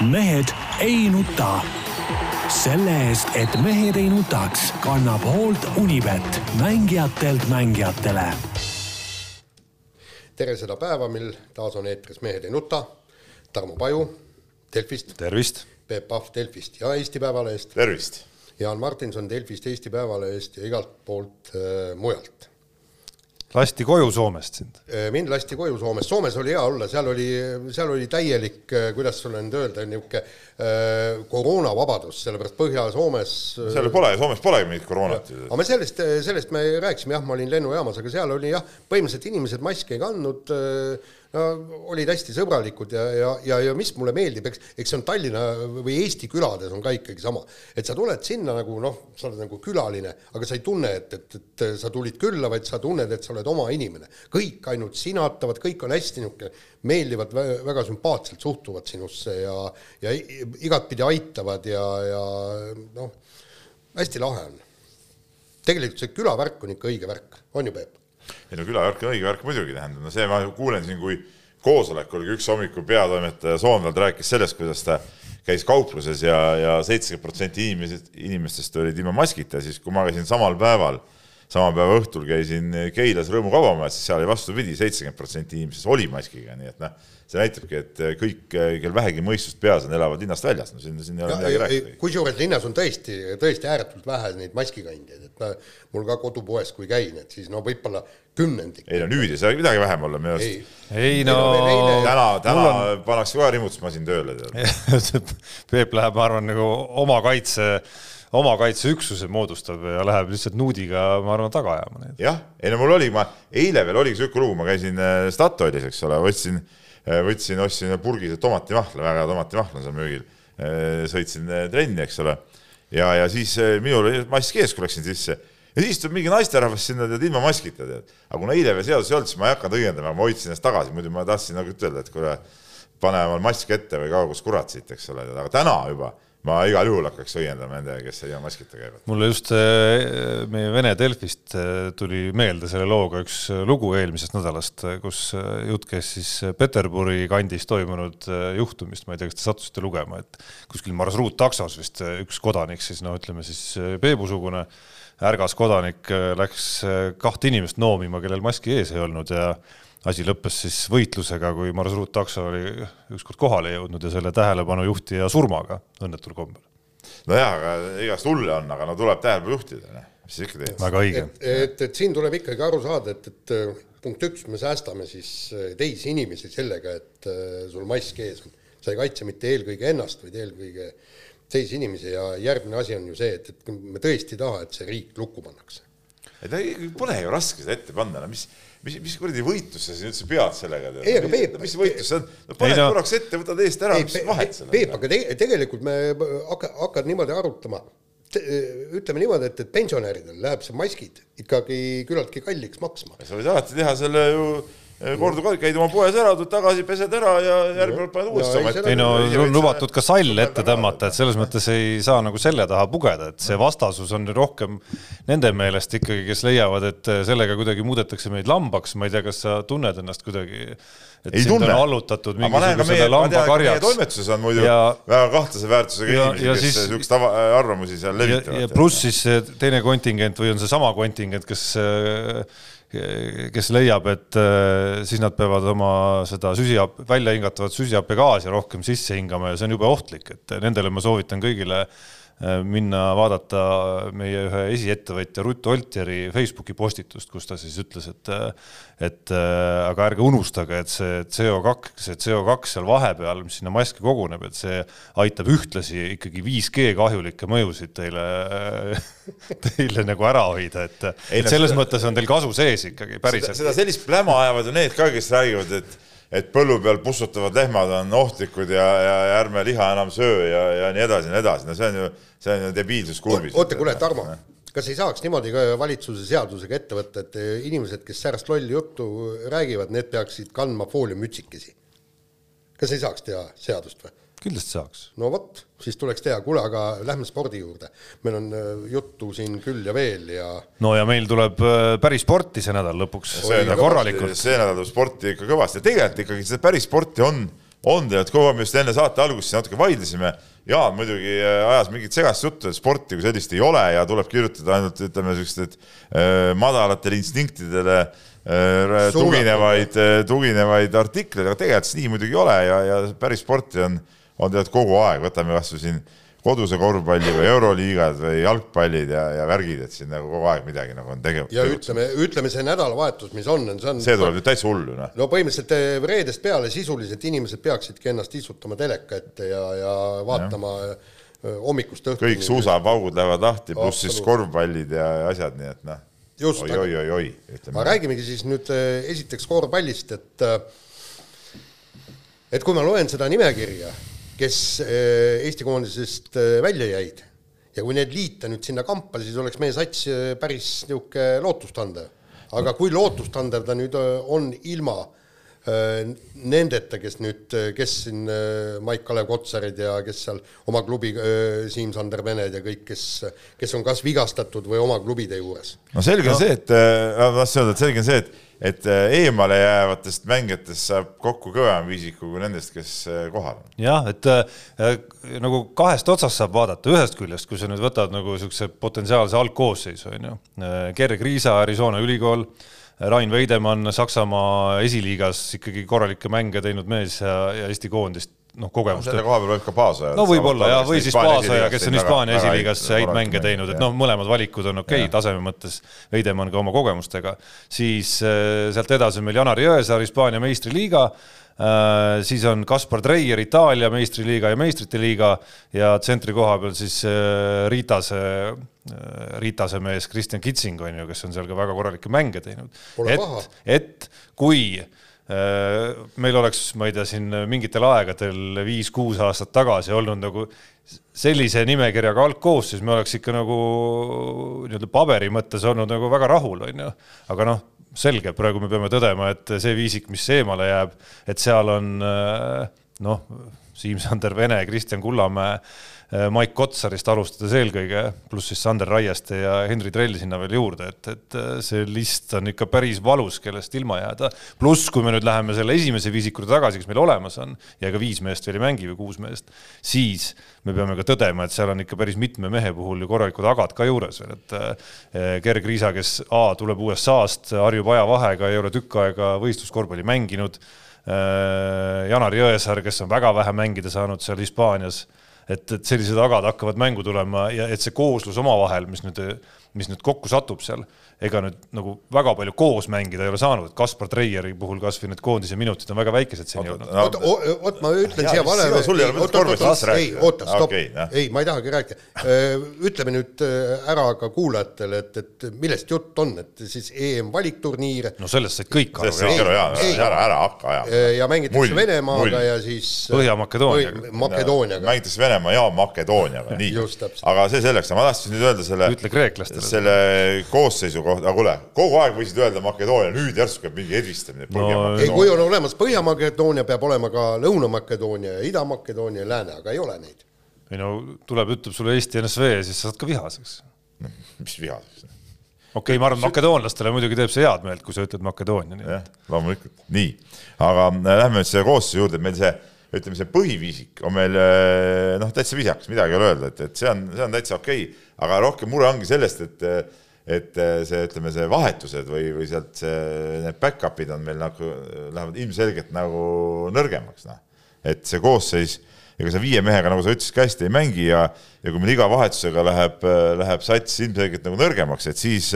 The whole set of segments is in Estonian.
mehed ei nuta. selle eest, et mehed ei nutaks, kannab hoolt Unibet, mängijatelt mängijatele. tere seda päeva, mil taas on eetris Mehed ei nuta. Tarmo Paju Delfist. tervist. Peep Pahv Delfist ja Eesti Päevalehest. tervist. Jaan Martinson Delfist, Eesti Päevalehest ja igalt poolt äh, mujalt lasti koju Soomest sind? Äh, mind lasti koju Soomes, Soomes oli hea olla, seal oli, seal oli täielik, äh, kuidas sulle nüüd öelda, niisugune äh, koroonavabadus, sellepärast Põhja-Soomes seal pole, Soomes polegi mingit koroonat. aga me sellest, sellest me rääkisime, jah, ma olin lennujaamas, aga seal oli jah, põhimõtteliselt inimesed maski ei kandnud äh,, no olid hästi sõbralikud ja, ja, ja, ja mis mulle meeldib, eks, eks see on Tallinna või Eesti külades on ka ikkagi sama, et sa tuled sinna nagu noh, sa oled nagu külaline, aga sa ei tunne, et, et, et sa tulid külla, vaid sa tunned, et sa oled oma inimene. kõik ainult sinatavad, kõik on hästi niisugune, meeldivad, väga sümpaatselt suhtuvad sinusse ja, ja igatpidi aitavad ja, ja noh, hästi lahe on. tegelikult see külavärk on ikka õige värk, on ju, Peep? Ei no külavärk on õige värk muidugi, tähendab, no see ma kuulen siin, kui koosolekul üks hommikul peatoimetaja Soomlad rääkis sellest, kuidas ta käis kaupluses ja, ja seitsekümmend protsenti inimesed, inimestest olid ilma maskita, siis kui ma käisin samal päeval, sama päeva õhtul käisin Keilas Rõõmu kaubamajas, siis seal oli vastupidi, seitsekümmend protsenti inimestest oli maskiga, nii et noh see näitabki, et kõik, kel vähegi mõistust peas on, elavad linnast väljas, no siin, siin ei ole midagi rääkida. kusjuures linnas on tõesti, tõesti ääretult vähe neid maskikandjaid, et ma, mul ka kodupoes, kui käin, et siis no võib-olla kümnendik. ei no nüüd ei saa midagi vähem olla minu arust. ei no täna, täna on... pannakse kohe rimutusmasin tööle Peep läheb, ma arvan, nagu oma kaitse oma kaitseüksuse moodustab ja läheb lihtsalt nuudiga, ma arvan, taga ajama. jah, ei no mul oli, ma eile veel oligi siuke lugu, ma käisin äh, Statoilis, eks ole, võtsin Äh, võtsin, ostsin purgise tomatimahla, väga hea tomatimahl on seal müügil. Äh, sõitsin äh, trenni, eks ole. ja, ja siis minul oli mask ees, kui läksin sisse ja siis tuleb mingi naisterahvas sinna tead ilma maskita tead. aga kuna eile veel seadus ei olnud, siis ma ei hakanud õiendama, ma hoidsin ennast tagasi, muidu ma tahtsin nagu ütelda, et kuule, pane omal mask ette või kaua kus kurat siit, eks ole, aga täna juba ma igal juhul hakkaks õiendama nendega, kes ilma maskita käivad. mulle just äh, meie Vene Delfist äh, tuli meelde selle looga üks äh, lugu eelmisest nädalast, kus jutt käis siis Peterburi kandis toimunud juhtumist, ma ei tea, kas te sattusite lugema, et kuskil marsruuttaksos vist üks kodanik siis no ütleme siis Peebusugune ärgas kodanik läks kahte inimest noomima, kellel maski ees ei olnud ja asi lõppes siis võitlusega, kui marsruuttakso oli ükskord kohale jõudnud ja selle tähelepanu juhtija surmaga õnnetul kombel. nojah, aga igast hulle on, aga no tuleb tähelepanu juhtida, noh, mis sa ikka teed. väga õige. et, et, et siin tuleb ikkagi aru saada, et, et punkt üks, me säästame siis teisi inimesi sellega, et äh, sul mask ees on. sa ei kaitse mitte eelkõige ennast, vaid eelkõige teisi inimesi ja järgmine asi on ju see, et, et me tõesti ei taha, et see riik lukku pannakse. ei, pole ju raske seda ette panna, no mis mis, mis kuradi võitlus sa siin üldse pead sellega? ei, aga Peep. mis võitlus see on? no paned no. korraks ette, võtad eest ära, mis vahet seal on? Peep, aga te, tegelikult me hakkad, hakkad niimoodi arutama. ütleme niimoodi, et, et pensionäridel läheb see maskid ikkagi küllaltki kalliks maksma. sa võid alati teha selle ju korduvalt käid oma poes ära, tuled tagasi, pesed ära ja järgmine kord paned uuesti oma ette. ei no on lubatud ka sall ette tõmmata, et selles mõttes ei saa nagu selle taha pugeda, et see vastasus on rohkem nende meelest ikkagi, kes leiavad, et sellega kuidagi muudetakse meid lambaks, ma ei tea, kas sa tunned ennast kuidagi et ei tunne. allutatud mingisugusele lambakarjaks. toimetuses on muidu ja, väga kahtlase väärtusega inimesi, kes niisuguseid arvamusi seal levitavad. pluss siis teine kontingent või on seesama kontingent, kes kes leiab, et äh, siis nad peavad oma seda süsihap-, välja hingatavat süsihappegaasi rohkem sisse hingama ja see on jube ohtlik, et nendele ma soovitan kõigile Äh, minna vaadata meie ühe esiettevõtja Rutt Oltjeri Facebooki postitust, kus ta siis ütles, et et äh, aga ärge unustage, et see CO2, see CO2 seal vahepeal, mis sinna maski koguneb, et see aitab ühtlasi ikkagi 5G kahjulikke mõjusid teile, teile nagu ära hoida, et, et selles mõttes on teil kasu sees ikkagi päriselt. seda sellist pläma ajavad ju need ka, kes räägivad, et et põllu peal pussutavad lehmad on ohtlikud ja, ja, ja ärme liha enam söö ja, ja nii edasi ja nii edasi, no see on ju, see on ju debiilsuskurvis. oota, kuule, Tarmo, kas ei saaks niimoodi ka valitsuse seadusega ette võtta, et inimesed, kes säärast lolli juttu räägivad, need peaksid kandma fooliumütsikesi? kas ei saaks teha seadust või? Kindlasti saaks. no vot, siis tuleks teha, kuule, aga lähme spordi juurde. meil on äh, juttu siin küll ja veel ja. no ja meil tuleb äh, päris sporti see nädal lõpuks. see nädal korralikult. see nädal tuleb sporti ikka kõvasti ja tegelikult ikkagi seda päris sporti on on tegelikult kogu aeg, me just enne saate algust siin natuke vaidlesime. Jaan muidugi äh, ajas mingit segast juttu, et sporti kui sellist ei ole ja tuleb kirjutada ainult ütleme siukest äh, madalatele instinktidele äh, tuginevaid, tuginevaid artikleid, aga tegelikult see nii muidugi ei ole ja, ja päris sporti on, on tegelikult kogu aeg, võtame kasvõi siin koduse korvpalli või euroliigad või jalgpallid ja, ja värgid, et siin nagu kogu aeg midagi nagu on tegev. ja ütleme, ütleme see nädalavahetus, mis on, see on. see tuleb nüüd täitsa hull ju noh. no põhimõtteliselt eh, reedest peale sisuliselt inimesed peaksidki ennast istutama teleka ette ja, ja vaatama ja. Eh, hommikust õhtuni. kõik suusapaugud lähevad lahti, pluss siis korvpallid ja asjad, nii et noh. oi-oi-oi-oi. aga räägimegi siis nüüd eh, esiteks korvpallist, et et kui ma loen seda nimekirja kes eh, Eesti koondisest eh, välja jäid ja kui need liita nüüd sinna kampa, siis oleks meie sats eh, päris niisugune lootustandev. aga kui lootustandev ta nüüd on ilma nendeta, kes nüüd, kes siin Maik-Kalev Kotsarid ja kes seal oma klubi, Siim-Sander Vened ja kõik, kes, kes on kas vigastatud või oma klubide juures. no selge on no. see, et ma tahtsin öelda, et selge on see, et et äh, eemale jäävatest mängijatest saab kokku kõvem viisiku kui nendest, kes äh, kohal on. jah, et äh, nagu kahest otsast saab vaadata, ühest küljest, kui sa nüüd võtad nagu niisuguse potentsiaalse algkoosseisu, on ju, Gerg Riisa, Arizona ülikool, Rain Veidemann Saksamaa esiliigas ikkagi korralikke mänge teinud mees ja, ja Eesti koondist noh, kogemust. selle koha peal võib ka Paasoja. no võib-olla ja, või siis Paasoja, kes on Hispaania esiliigas häid mänge teinud, et noh, mõlemad valikud on okei okay, taseme mõttes, Veidemann ka oma kogemustega. siis äh, sealt edasi on meil Janar Jõesaar, Hispaania meistriliiga äh,, siis on Kaspar Treier, Itaalia meistriliiga ja meistrite liiga ja tsentri koha peal siis äh, Ritase äh, Ritase mees Kristjan Kitsing on ju, kes on seal ka väga korralikke mänge teinud. et, et kui Äh, meil oleks, ma ei tea, siin mingitel aegadel viis-kuus aastat tagasi olnud nagu sellise nimekirjaga algkoosseis, me oleks ikka nagu nii-öelda paberi mõttes olnud nagu väga rahul, on ju. aga noh, selge, praegu me peame tõdema, et see viisik, mis eemale jääb, et seal on äh, noh, Siim-Sander Vene, Kristjan Kullamäe Äh, Maik Kotsarist alustades eelkõige, pluss siis Sander Raieste ja Henri Trell sinna veel juurde, et, et äh, see list on ikka päris valus, kellest ilma jääda. pluss, kui me nüüd läheme selle esimese viisiku tagasi, kes meil olemas on ja ka viis meest veel ei mängi või kuus meest, siis me peame ka tõdema, et seal on ikka päris mitme mehe puhul ju korralikud agad ka juures veel, et äh, Gerg Riisa, kes A tuleb USA-st, harjub ajavahega, ei ole tükk aega võistluskorvpalli mänginud. Janar Jõesaar, kes on väga vähe mängida saanud seal Hispaanias et, et sellised agad hakkavad mängu tulema ja et see kooslus omavahel, mis nüüd, mis nüüd kokku satub seal ega nüüd nagu väga palju koos mängida ei ole saanud, et Kaspar Treieri puhul kasvõi need koondise minutid on väga väikesed seni olnud. oota, oota, ma ütlen siia vale. ei, oota, stopp, ei, ma ei tahagi rääkida. ütleme nüüd ära ka kuulajatele, et, et millest jutt on, et siis EM-valikturniir. no sellest said kõik aru. sellest said aru jaa, ära, ära hakka ajama. ja mängitakse Venemaaga ja siis. Põhja-Makedooniaga. Makedooniaga. mängitakse Venemaa ja Makedooniaga, nii. aga see selleks, ma tahtsin nüüd öelda selle. ütle kreeklastele. Selle koosseisu kohta aga kuule, kogu aeg võisid öelda Makedoonia, nüüd järsku käib mingi edvistamine no,. ei no., kui on olemas Põhja-Makedoonia, peab olema ka Lõuna-Makedoonia ja Ida-Makedoonia ja Lääne, aga ei ole neid. ei no tuleb, ütleb sulle Eesti NSV ja siis sa saad ka vihaseks mis vihaseks? okei okay,, ma arvan, makedoonlastele muidugi teeb see head meelt, kui sa ütled Makedoonia. jah, loomulikult, nii, aga äh, lähme nüüd selle koosseisu juurde, meil see ütleme, see põhiviisik on meil äh, noh, täitsa viisakas, midagi ei ole öelda, et, et see on, see on täitsa okei okay., aga rohkem mure ongi sellest, et et äh, see, ütleme, see vahetused või, või sealt see, need back-up'id on meil nagu, lähevad ilmselgelt nagu nõrgemaks, noh. et see koosseis, ega sa viie mehega, nagu sa ütlesid, ka hästi ei mängi ja, ja kui meil iga vahetusega läheb, läheb sats ilmselgelt nagu nõrgemaks, et siis,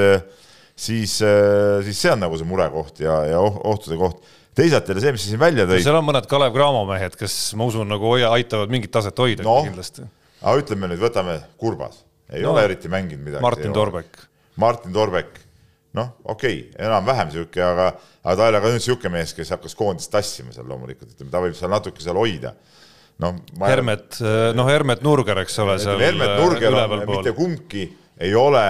siis, siis see on nagu see murekoht ja, ja oh-, ohtude koht teisalt jälle see, mis sa siin välja tõid. seal on mõned Kalev Cramo mehed, kes ma usun, nagu hoia, aitavad mingit taset hoida no, kindlasti. aga ütleme nüüd, võtame Kurbas, ei no, ole eriti mänginud midagi. Martin Torbek Martin Torbek, noh, okei okay,, enam-vähem sihuke, aga, aga ta ei ole ka nüüd sihuke mees, kes hakkas koondist tassima seal loomulikult, ütleme, ta võib seal natuke seal hoida. noh, Hermet, noh, Hermet Nurger, eks ole, seal Hermet Nurger on, mitte kumbki ei ole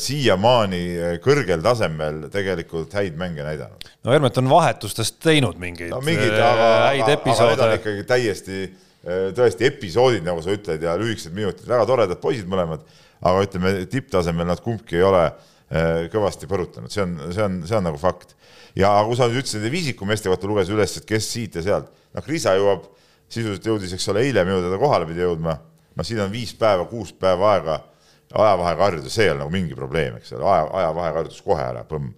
siiamaani äh, kõrgel tasemel tegelikult häid mänge näidanud. no Hermet on vahetustest teinud mingeid no, mingid, äh, aga, häid episoode. aga need on ikkagi täiesti äh, tõesti episoodid, nagu sa ütled, ja lühikesed minutid, väga toredad poisid mõlemad aga ütleme, tipptasemel nad kumbki ei ole äh, kõvasti põrutanud, see on, see on, see on nagu fakt. ja kui sa nüüd ütlesid nende viisikumeeste kohta, lugesid üles, et kes siit ja sealt, noh, Kriisa jõuab, sisuliselt jõudis, eks ole, eile minu teada kohale pidi jõudma, no siin on viis päeva, kuus päeva aega ajavahega harjuda, see ei ole nagu mingi probleem, eks ole, aja, ajavahega harjutus kohe ära, põmm.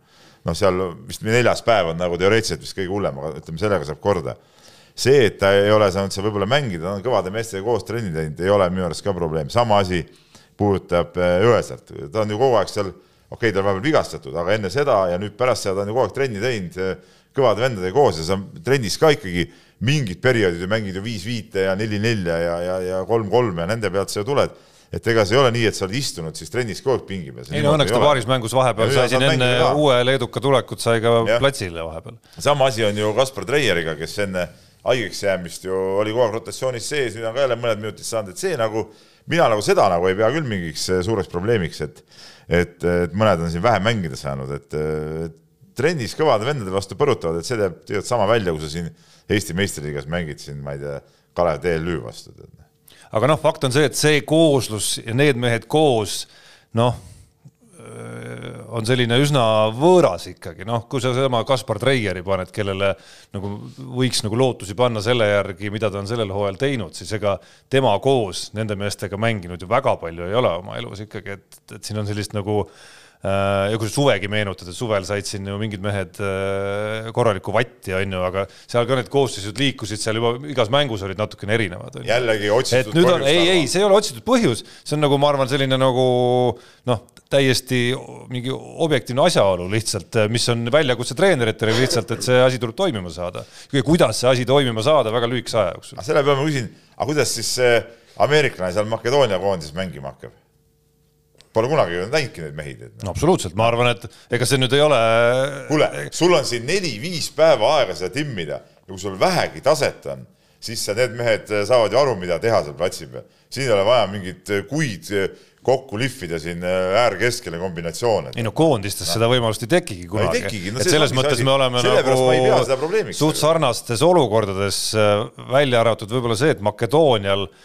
noh, seal vist neljas päev on nagu teoreetiliselt vist kõige hullem, aga ütleme, sellega saab korda. See, et ta ei ole saanud seal võib-olla mängida, ta on kõvade meestega koos trenni teinud, ei ole minu arust ka probleem, sama asi puudutab äh, Jõesaart, ta on ju kogu aeg seal, okei okay,, ta on vahepeal vigastatud, aga enne seda ja nüüd pärast seda ta on ju kogu aeg trenni teinud äh, kõvade vendadega koos ja sa trennis ka ikkagi mingid perioodid ju mängid ju viis-viite ja neli-nelja ja, ja, ja kolm-kolme ja nende pealt sa ju tuled et ega see ei ole nii, et sa oled istunud siis trennis kogu aeg pingi peal. ei no õnneks ta paaris mängus vahepeal sai siin enne uue leeduka tulekut sai ka ja. platsile vahepeal. sama asi on ju Kaspar Treieriga, kes enne haigeks jäämist ju oli kogu aeg rotatsioonis sees, nüüd on ka jälle mõned minutid saanud, et see nagu, mina nagu seda nagu ei pea küll mingiks eh, suureks probleemiks, et et, et mõned on siin vähem mängida saanud, et, et trennis kõvade vendade vastu põrutavad, et see teeb tegelikult sama välja, kui sa siin Eesti meistriliigas mängid siin, ma ei tea, Kalev TLÜ vastu. Aga noh, fakt on see, et see kooslus ja need mehed koos, noh on selline üsna võõras ikkagi, noh, kui sa sama Kaspar Treieri paned, kellele nagu võiks nagu lootusi panna selle järgi, mida ta on sellel hooajal teinud, siis ega tema koos nende meestega mänginud ju väga palju ei ole oma elus ikkagi, et, et siin on sellist nagu äh, ja kui suvegi meenutad, et suvel said siin ju mingid mehed äh, korralikku vatti, on ju, aga seal ka need koosseisud liikusid seal juba igas mängus olid natukene erinevad. jällegi otsitud põhjus. on, ei, ei, see ei ole otsitud põhjus, see on nagu ma arvan, selline nagu noh, täiesti mingi objektiivne asjaolu lihtsalt, mis on väljakutse treeneritele lihtsalt, et see asi tuleb toimima saada. kuidas see asi toimima saada väga lühikese aja jooksul. selle peale ma küsin, aga kuidas siis see ameeriklane seal Makedoonia koondises mängima hakkab? Pole kunagi näinudki neid mehi. no absoluutselt, ma arvan, et ega see nüüd ei ole. kuule, sul on siin neli-viis päeva aega seda timmida ja kui sul vähegi taset on, siis need mehed saavad ju aru, mida teha seal platsi peal. siin ei ole vaja mingeid kuid kokku lihvida siin äh, äärkeskele kombinatsioone. ei no koondistes no. seda võimalust ei tekigi kunagi. No, et selles mõttes asi. me oleme nagu suht sarnastes olukordades äh, välja arvatud võib-olla see, et Makedoonial äh,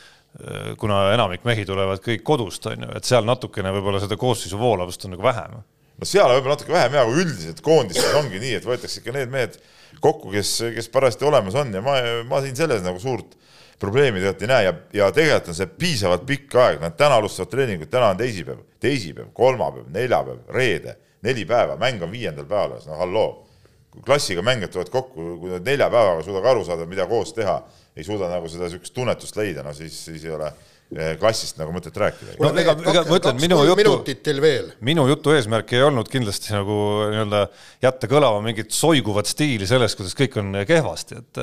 kuna enamik mehi tulevad kõik kodust, on ju, et seal natukene võib-olla seda koosseisu voolavust on nagu vähem. no seal on võib-olla natuke vähem ja kui üldiselt koondistes ongi nii, et võetakse ikka need mehed kokku, kes, kes parajasti olemas on ja ma, ma siin selles nagu suurt probleemi tegelikult ei näe ja, ja tegelikult on see piisavalt pikk aeg, nad täna alustavad treeningut, täna on teisipäev, teisipäev, kolmapäev, neljapäev, reede, neli päeva, mäng on viiendal päeval, no halloo. kui klassiga mängijad tulevad kokku, kui nad nelja päevaga suudavad aru saada, mida koos teha, ei suuda nagu seda niisugust tunnetust leida, no siis, siis ei ole klassist nagu mõtet rääkida. no ega, ega ma ütlen, minu jutu, minu jutu eesmärk ei olnud kindlasti nagu nii-öelda jätta kõlama mingit soiguvat stiili sellest, kuidas kõik on kehvasti, et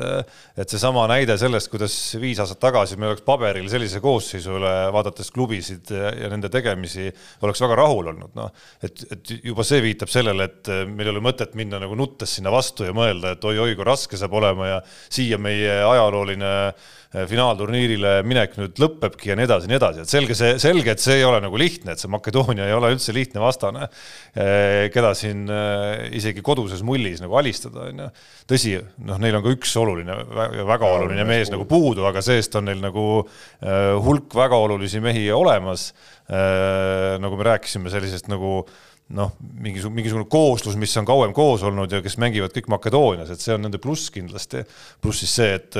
et seesama näide sellest, kuidas viis aastat tagasi me oleks paberil sellise koosseisu üle, vaadates klubisid ja, ja nende tegemisi, oleks väga rahul olnud, noh, et, et juba see viitab sellele, et meil ei ole mõtet minna nagu nuttes sinna vastu ja mõelda, et oi-oi, kui raske saab olema ja siia meie ajalooline Äh, finaalturniirile minek nüüd lõpebki ja nii edasi ja nii edasi, et selge see, selge, et see ei ole nagu lihtne, et see Makedoonia ei ole üldse lihtne vastane, äh, keda siin äh, isegi koduses mullis nagu alistada, on ju. tõsi, noh, neil on ka üks oluline, väga oluline mees nagu puudu, aga see-eest on neil nagu hulk väga olulisi mehi olemas. nagu me rääkisime, sellisest nagu noh, mingisugune, mingisugune kooslus, mis on kauem koos olnud ja kes mängivad kõik Makedoonias, et see on nende pluss kindlasti. pluss siis see, et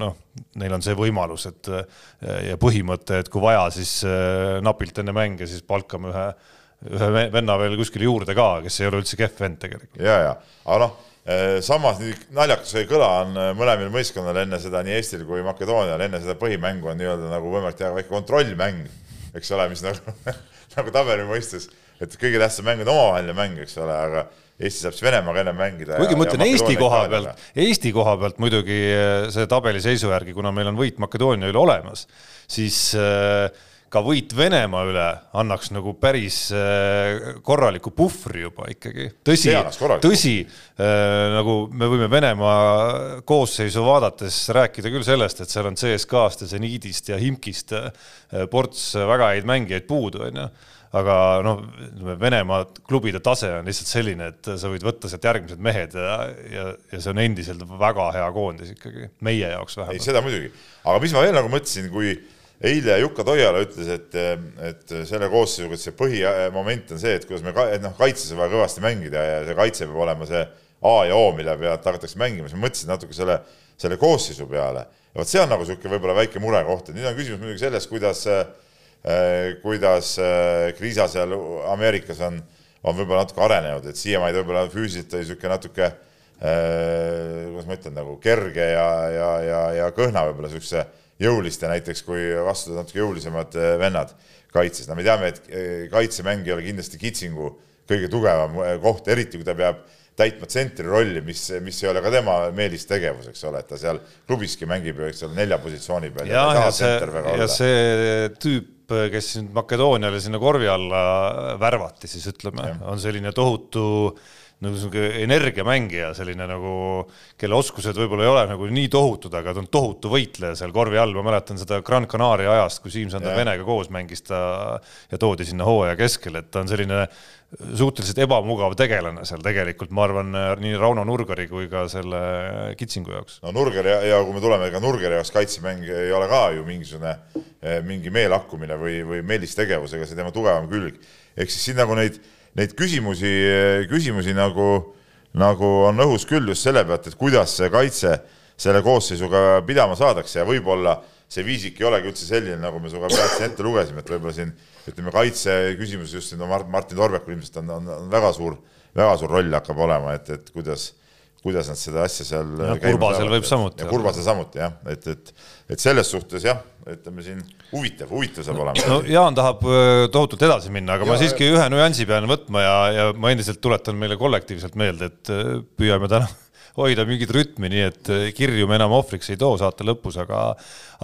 noh, neil on see võimalus, et ja põhimõte, et kui vaja, siis napilt enne mänge siis palkame ühe, ühe venna veel kuskile juurde ka, kes ei ole üldse kehv vend tegelikult. ja, ja, aga noh, samas nüüd naljakas või kõla on mõlemal võistkonnal enne seda, nii Eestil kui Makedoonial, enne seda põhimängu on nii-öelda nagu võimalik teha väike kontrollmäng, eks ole, mis nagu nagu tabeli mõistes et kõige tähtsam mäng on omavaheline mäng, eks ole, aga Eesti saab siis Venemaaga enne mängida. kuigi ma ütlen Eesti koha pealt, Eesti koha pealt muidugi eh, see tabeliseisu järgi, kuna meil on võit Makedoonia üle olemas, siis äh, ka võit Venemaa üle annaks nagu päris äh, korraliku puhvri juba ikkagi. tõsi, tõsi nagu me võime Venemaa koosseisu vaadates rääkida küll sellest, et seal on CSKA-st ja Zeniidist ja Himkist ports väga häid mängijaid puudu, onju aga noh, ütleme Venemaa klubide tase on lihtsalt selline, et sa võid võtta sealt järgmised mehed ja, ja, ja see on endiselt väga hea koondis ikkagi, meie jaoks vähemalt. ei, seda muidugi, aga mis ma veel nagu mõtlesin, kui eile Jukka Toiala ütles, et, et selle koosseisuga, et see põhimoment on see, et kuidas me ka, et noh, kaitses on vaja kõvasti mängida ja see kaitse peab olema see A ja O, mille pealt hakatakse mängima, siis ma mõtlesin natuke selle selle koosseisu peale. ja vot see on nagu niisugune võib-olla väike murekoht, et nüüd on küsimus muidugi selles, kuidas, kuidas Kriisa seal Ameerikas on, on võib-olla natuke arenenud, et siiamaani võib-olla füüsiliselt oli niisugune natuke kuidas ma ütlen, nagu kerge ja, ja, ja, ja kõhna võib-olla niisuguse jõuliste näiteks, kui vastu natuke jõulisemad vennad kaitses. no me teame, et kaitsemäng ei ole kindlasti Kitsingu kõige tugevam koht, eriti kui ta peab täitma tsentri rolli, mis, mis ei ole ka tema meelistegevus, eks ole, et ta seal klubiski mängib ju, eks ole, nelja positsiooni peal. ja, ja, ja see, ja see tüüp, kes nüüd Makedooniale sinna korvi alla värvati, siis ütleme, on selline tohutu nagu niisugune energiamängija, selline nagu, kelle oskused võib-olla ei ole nagu nii tohutud, aga ta on tohutu võitleja seal korvi all, ma mäletan seda Gran Canaria ajast, kui Siim-Sander Venega koos mängis ta ja toodi sinna hooaja keskele, et ta on selline suhteliselt ebamugav tegelane seal tegelikult, ma arvan, nii Rauno Nurgari kui ka selle Kitsingu jaoks. no Nurger ja, ja kui me tuleme ka Nurgeri jaoks, kaitsemäng ei ole ka ju mingisugune eh, mingi meelakkumine või, või meelistegevus, ega see tema tugevam külg. ehk siis siin nagu neid, neid küsimusi, küsimusi nagu, nagu on õhus küll just selle pealt, et kuidas see kaitse selle koosseisuga pidama saadakse ja võib-olla see viisik ei olegi üldse selline, nagu me sinuga praegu ette lugesime, et võib-olla siin ütleme, kaitse küsimus just siin on Martin Torbekul ilmselt on, on, on väga suur, väga suur roll hakkab olema, et, et kuidas, kuidas nad seda asja seal ja, Kurbasel võib samuti. Kurbasel samuti jah, et, et, et selles suhtes jah, ütleme siin huvitav, huvitav saab olema. no Jaan tahab tohutult edasi minna, aga ja, ma siiski ühe nüansi pean võtma ja, ja ma endiselt tuletan meile kollektiivselt meelde, et püüame täna hoida mingit rütmi, nii et kirju me enam ohvriks ei too saate lõpus, aga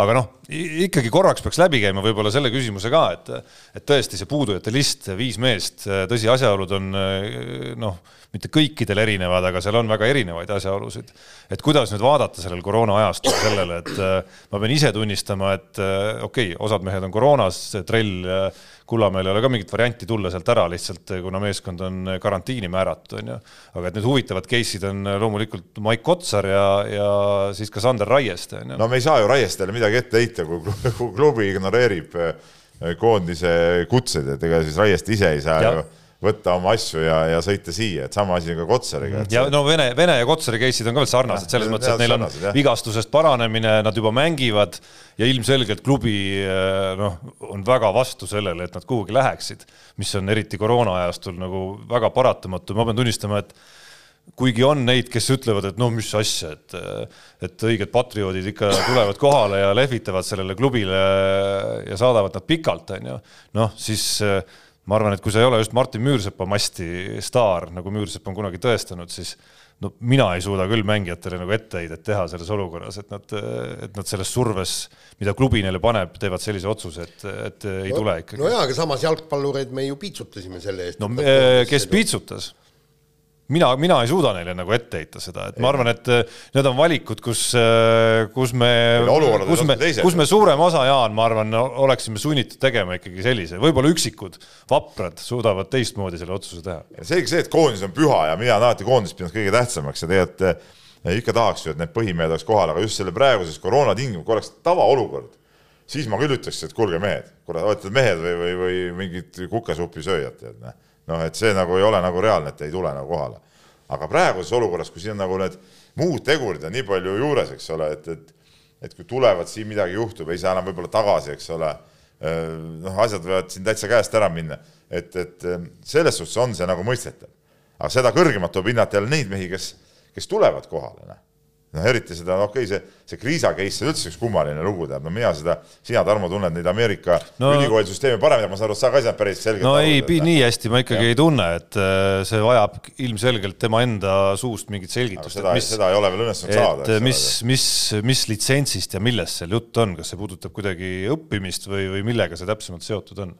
aga noh, ikkagi korraks peaks läbi käima võib-olla selle küsimuse ka, et et tõesti see puudujate list, viis meest, tõsi, asjaolud on noh, mitte kõikidel erinevad, aga seal on väga erinevaid asjaolusid. et kuidas nüüd vaadata sellel koroona ajastul sellele, et ma pean ise tunnistama, et okei okay,, osad mehed on koroonas, trell Kullamäel ei ole ka mingit varianti tulla sealt ära lihtsalt, kuna meeskond on karantiini määratud, on ju. aga et need huvitavad case'id on loomulikult Maik Kotsar ja, ja siis ka Sander Raieste, on ju. no me ei saa ju Raiestele midagi ette heita, kui, klubi ignoreerib eh, koondise kutseid, et ega siis Raieste ise ei saa ja. ju võtta oma asju ja, ja sõita siia, et sama asi ka Kotsariga. ja no Vene, Vene ja Kotsari case'id on ka veel sarnased, selles mõttes, et neil on jah. vigastusest paranemine, nad juba mängivad ja ilmselgelt klubi eh, noh, on väga vastu sellele, et nad kuhugi läheksid, mis on eriti koroona ajastul nagu väga paratamatu, ma pean tunnistama, et kuigi on neid, kes ütlevad, et no mis asja, et, et õiged patrioodid ikka tulevad kohale ja lehvitavad sellele klubile ja saadavad nad pikalt, on ju. noh, siis ma arvan, et kui sa ei ole just Martin Müürsepa masti staar, nagu Müürsepp on kunagi tõestanud, siis no mina ei suuda küll mängijatele nagu etteheidet teha selles olukorras, et nad, et nad selles surves, mida klubi neile paneb, teevad sellise otsuse, et, et ei no, tule ikkagi. no jaa, aga samas jalgpallureid me ju piitsutasime selle eest. no kes piitsutas? Mina, mina ei suuda neile nagu ette heita seda, et ma arvan, et äh, need on valikud, kus, äh, kus me, kus me, kus me suurem osa, Jaan, ma arvan, oleksime sunnitud tegema ikkagi sellise, võib-olla üksikud vaprad suudavad teistmoodi selle otsuse teha. selge see, et koondis on püha ja mina olen alati koondist pidanud kõige tähtsamaks ja tegelikult äh, ikka tahaks ju, et need põhimehed oleks kohal, aga just selle praeguses koroona tingimustes, kui oleks tavaolukord, siis ma küll ütleks, et kuulge mehed, kurat, olete mehed või, või, või mingid kukesupi sööjad, tead, noh noh, et see nagu ei ole nagu reaalne, et ei tule nagu kohale. aga praeguses olukorras, kui siin on nagu need muud tegurid on nii palju juures, eks ole, et, et et kui tulevad, siin midagi juhtub, ei saa enam võib-olla tagasi, eks ole, noh, asjad võivad siin täitsa käest ära minna, et, et selles suhtes on see nagu mõistetav. aga seda kõrgemalt tuleb hinnata jälle neid mehi, kes, kes tulevad kohale, noh noh, eriti seda, okei okay,, see, see Kriisa case on üldse üks kummaline lugu, tead, no mina seda, sina, Tarmo, tunned neid Ameerika no, ülikoolisüsteemi paremini, ma saan aru, sa ka ei saanud päris selgelt no aru, ei, nii hästi ma ikkagi ja. ei tunne, et äh, see vajab ilmselgelt tema enda suust mingit selgitust. seda, seda ei ole veel õnnestunud saada. et mis, mis, mis litsentsist ja millest seal jutt on, kas see puudutab kuidagi õppimist või, või millega see täpsemalt seotud on?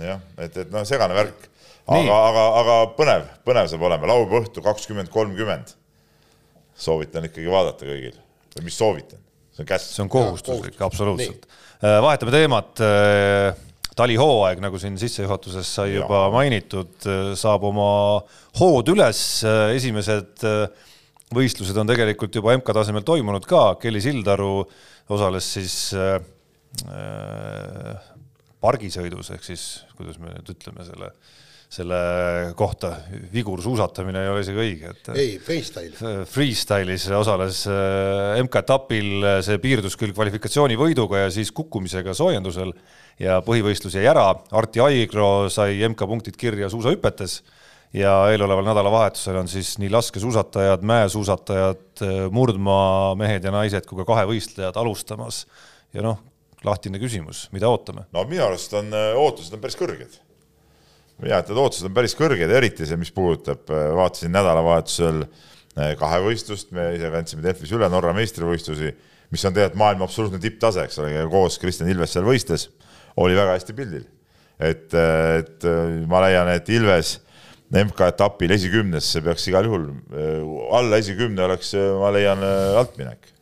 jah, et, et noh, segane värk, aga, aga, aga põnev, põnev saab olema, laupäeva õhtu kakskümmend kolmkümmend soovitan ikkagi vaadata kõigil või mis soovitan, see on käsk. see on kohustuslik, absoluutselt. Äh, vahetame teemat. Äh, talihooaeg, nagu siin sissejuhatuses sai ja. juba mainitud, äh, saab oma hood üles, esimesed võistlused on tegelikult juba MK-tasemel toimunud ka, Kelly Sildaru osales siis äh, pargisõidus ehk siis kuidas me nüüd ütleme selle selle kohta, vigursuusatamine ei ole isegi õige, et ei, freestyle. Freestyle'is osales MK-etapil, see piirdus küll kvalifikatsioonivõiduga ja siis kukkumisega soojendusel ja põhivõistlus jäi ära, Arti Aigro sai MK-punktid kirja suusahüpetes ja eeloleval nädalavahetusel on siis nii laskesuusatajad, mäesuusatajad, murdmaamehed ja naised kui ka kahevõistlejad alustamas ja noh, lahtine küsimus, mida ootame? no minu arust on ootused on päris kõrged. Ja, et need ootused on päris kõrged, eriti see, mis puudutab, vaatasin nädalavahetusel kahevõistlust, me ise kandsime Delfis üle Norra meistrivõistlusi, mis on tegelikult maailma absoluutne tipptase, eks ole, koos Kristjan Ilves seal võistles, oli väga hästi pildil. et, et ma leian, et Ilves MK-etapil esikümnesse peaks igal juhul, alla esikümne oleks, ma leian, altminek.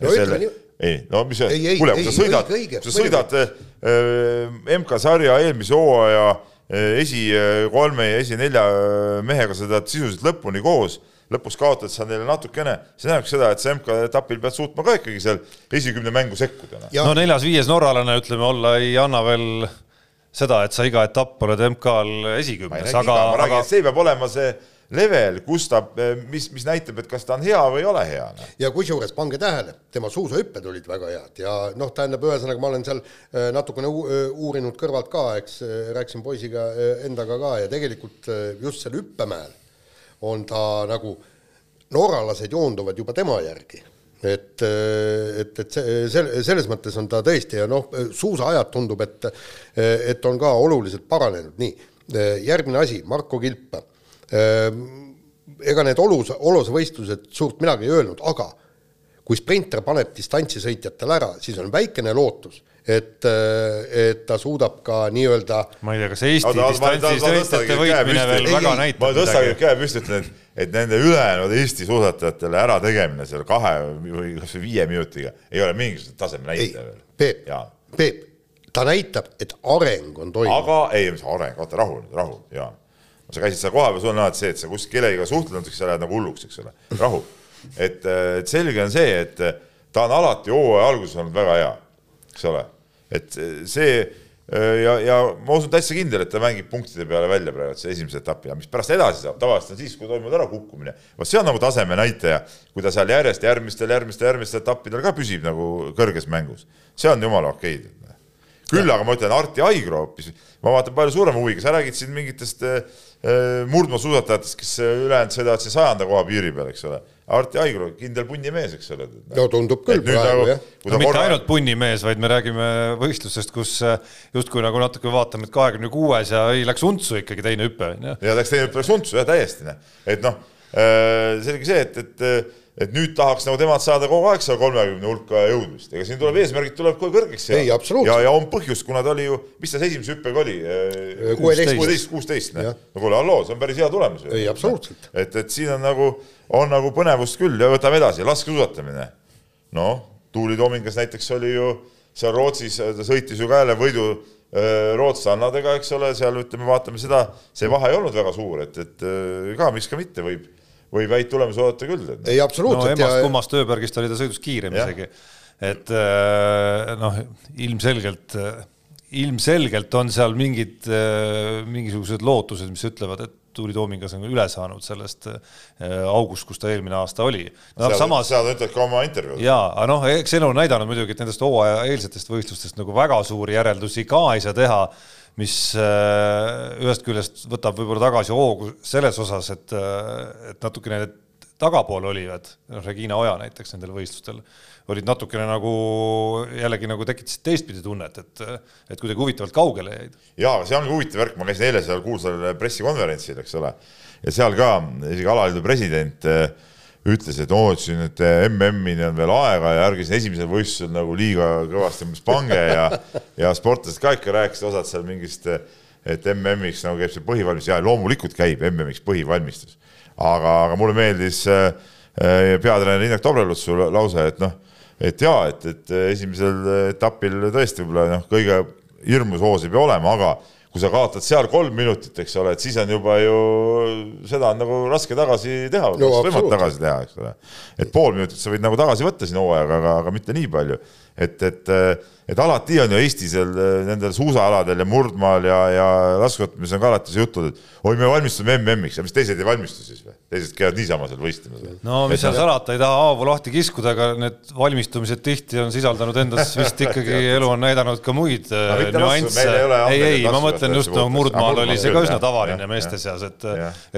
No selle... ütle nii ei, no mis see, kuule, kui sa sõidad, kui sa sõidad äh, MK-sarja eelmise hooaja äh, esi kolme ja esi nelja mehega, sa tead sisuliselt lõpuni koos, lõpus kaotad sa neile natukene, see tähendab seda, et sa MK-etapil pead suutma ka ikkagi seal esikümne mängu sekkuda. no neljas-viies norralane, ütleme olla, ei anna veel seda, et sa iga etapp oled MK-l esikümnes, aga, aga see peab olema see level, kus ta, mis, mis näitab, et kas ta on hea või ei ole hea. Noh. ja kusjuures pange tähele, tema suusahüpped olid väga head ja noh, tähendab, ühesõnaga ma olen seal äh, natukene äh, uurinud kõrvalt ka, eks rääkisin poisiga endaga ka ja tegelikult just seal hüppemäel on ta nagu, norralased joonduvad juba tema järgi et, et, et see, selles mõttes on ta tõesti ja noh, suusaajad tundub, et, et on ka oluliselt paranenud, nii, järgmine asi, Marko Kilp ega need olus, olusvõistlused suurt midagi ei öelnud, aga kui sprinter paneb distantsisõitjatel ära, siis on väikene lootus, et, et ta suudab ka nii-öelda ma ei tea, kas Eesti distantsisõitjate võitmine veel väga näitab ma tõstan käe püsti, ütlen, et, et nende ülejäänud Eesti suusatajatele ärategemine seal kahe või kas või viie minutiga ei ole mingisugust taseme näitaja veel. Peep, Peep, ta näitab, et areng on toimunud. aga ei, mis areng, oota, rahu nüüd, rahu, Jaan sa käisid seal kohapeal, sul on alati see, et sa kuskil kellegiga suhtled natuke, sa lähed nagu hulluks, eks ole, rahu. et, et selge on see, et ta on alati hooaja alguses olnud väga hea, eks ole, et see ja, ja ma usun täitsa kindel, et ta mängib punktide peale välja praegu see esimese etapi ja mis pärast edasi saab, tavaliselt on siis, kui toimub ära kukkumine. vot see on nagu taseme näitaja, kui ta seal järjest järgmistel, järgmistel, järgmistel etappidel ka püsib nagu kõrges mängus. see on jumala okei. küll aga ma ütlen, Arti Aigro hoopis, ma vaatan palju suurema huviga, sa räägid siin mingitest äh, Äh, murdmaasuusatajatest, kes ülejäänud sõidavad siin sajanda koha piiri peal, eks ole. Arti Aigro, kindel punnimees, eks ole. no tundub küll praegu nagu, jah. no mitte korra... ainult punnimees, vaid me räägime võistlusest, kus äh, justkui nagu natuke vaatame, et kahekümne kuues ja ei, läks untsu ikkagi teine hüpe, on ju. ja läks teine hüpe, läks untsu jah, täiesti, noh. et noh, äh, selge see, et, et et nüüd tahaks nagu temalt saada kogu aeg seal kolmekümne hulka jõudmist, ega siin tuleb eesmärgid tuleb kohe kõrgeks ja, ja, ja on põhjust, kuna ta oli ju, mis ta see esimese hüppega oli? kuusteist, kuusteist, noh. no kuule, halloo, see on päris hea tulemus. ei, absoluutselt. et, et siin on nagu, on nagu põnevust küll ja võtame edasi, laskesuusatamine. noh, Tuuli Toomingas näiteks oli ju seal Rootsis, ta sõitis ju ka jälle võidu rootslannadega, eks ole, seal ütleme, vaatame seda, see vahe ei olnud väga suur, et, et ka miks ka mitte võib võib häid tulemusi oodata küll. ei, absoluutselt. no emast ja... kummast ööbergist oli ta sõidus kiirem ja. isegi. et äh, noh, ilmselgelt, ilmselgelt on seal mingid, äh, mingisugused lootused, mis ütlevad, et Tuuli Toomingas on üle saanud sellest äh, august, kus ta eelmine aasta oli no,. Samas... seda ta ütleb ka oma intervjuus. jaa, aga noh, eks elu on näidanud muidugi, et nendest hooaja eelsetest võistlustest nagu väga suuri järeldusi ka ei saa teha mis äh, ühest küljest võtab võib-olla tagasi hoogu selles osas, et, äh, et natukene need tagapool olivad, noh, Regina Oja näiteks nendel võistlustel, olid natukene nagu jällegi nagu tekitasid teistpidi tunnet, et, et kuidagi huvitavalt kaugele jäid. jaa, see ongi huvitav värk, ma käisin eile seal kuulsal pressikonverentsil, eks ole, ja seal ka isegi alaliidu president äh, ütles, et oo, et siin, et MM-ini on veel aega ja ärge siin esimesel võistlusel nagu liiga kõvasti umbes pange ja ja sportlased ka ikka rääkisid osad seal mingist, et MM-iks nagu käib see põhivalmistus ja loomulikult käib MM-iks põhivalmistus. aga, aga mulle meeldis äh, peatreener Indrek Tobrelutsu lause, et noh, et jaa, et, et esimesel etapil tõesti võib-olla noh, kõige hirmus hoos ei pea olema, aga kui sa kaotad seal kolm minutit, eks ole, et siis on juba ju, seda on nagu raske tagasi teha no,, võimatu tagasi teha, eks ole. et pool minutit sa võid nagu tagasi võtta siin hooajaga, aga, aga mitte nii palju. Et, et, et alati on ju Eestis nendel suusaaladel ja murdmaal ja, ja laskesuusatamises on ka alati see jutud, et oi, me valmistume MM-iks ja mis teised ei valmistu siis või? teised käivad niisama seal võistlemas või? no mis seal salata, ei taha haavu lahti kiskuda, aga need valmistumised tihti on sisaldanud endas vist ikkagi, elu on näidanud ka muid no, nüansse. ei, ei, ma mõtlen just nagu murdmaal oli see ka üsna tavaline meeste seas, et,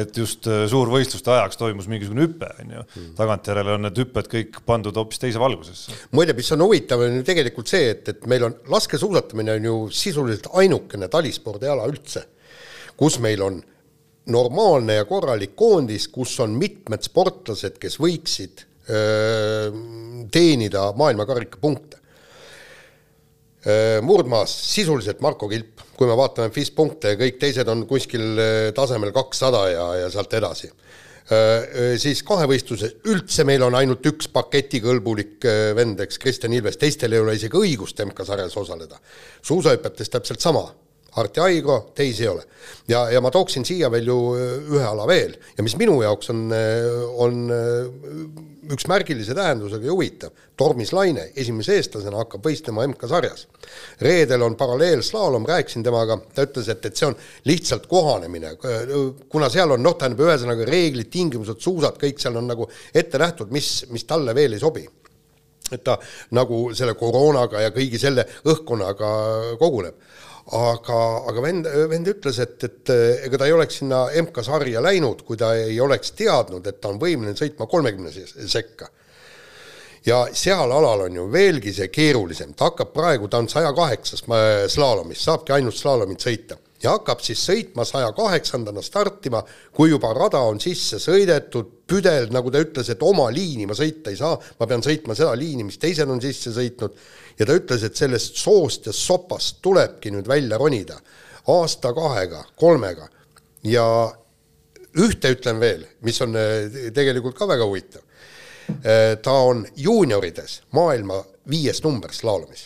et just suurvõistluste ajaks toimus mingisugune hüpe, on ju. Hmm. tagantjärele on need hüpped kõik pandud hoopis teise valgusesse. muide, mis on huvitav, on ju tegelikult see, et, et meil on laskesuusatamine on ju sisuliselt ainukene talispordiala üldse, kus meil on normaalne ja korralik koondis, kus on mitmed sportlased, kes võiksid öö, teenida maailmakarika punkte. murdmaas sisuliselt Marko Kilp, kui me vaatame FIS punkte ja kõik teised on kuskil tasemel kakssada ja, ja sealt edasi siis kahevõistluses üldse meil on ainult üks paketikõlbulik vend, eks, Kristjan Ilves, teistel ei ole isegi õigust MK-sarjas osaleda. suusahüpetes täpselt sama, Arti Aigro, teisi ei ole. ja, ja ma tooksin siia veel ju ühe ala veel. Ja mis minu jaoks on, on üks märgilise tähendusega ja huvitav, Tormis Laine esimese eestlasena hakkab võistlema MK-sarjas. reedel on paralleelslaalom, rääkisin temaga, ta ütles, et, et see on lihtsalt kohanemine, kuna seal on noh, tähendab ühesõnaga reeglid, tingimused, suusad, kõik seal on nagu ette nähtud, mis, mis talle veel ei sobi. Et ta nagu selle koroonaga ja kõigi selle õhkkonnaga koguneb aga, aga vend, vend ütles, et, et ega ta ei oleks sinna MK-sarja läinud, kui ta ei oleks teadnud, et ta on võimeline sõitma kolmekümne sekka. ja seal alal on ju veelgi see keerulisem, ta hakkab praegu, ta on saja kaheksas slaalomis, saabki ainult slaalomit sõita. Ja hakkab siis sõitma saja kaheksandana startima, kui juba rada on sisse sõidetud, püdel, nagu ta ütles, et oma liini ma sõita ei saa, ma pean sõitma seda liini, mis teised on sisse sõitnud ja ta ütles, et sellest soost ja sopast tulebki nüüd välja ronida. Aasta-kahega, kolmega. Ja ühte ütlen veel, mis on eh, tegelikult ka väga huvitav. Eh, ta on juuniorides maailma viies number slaalomis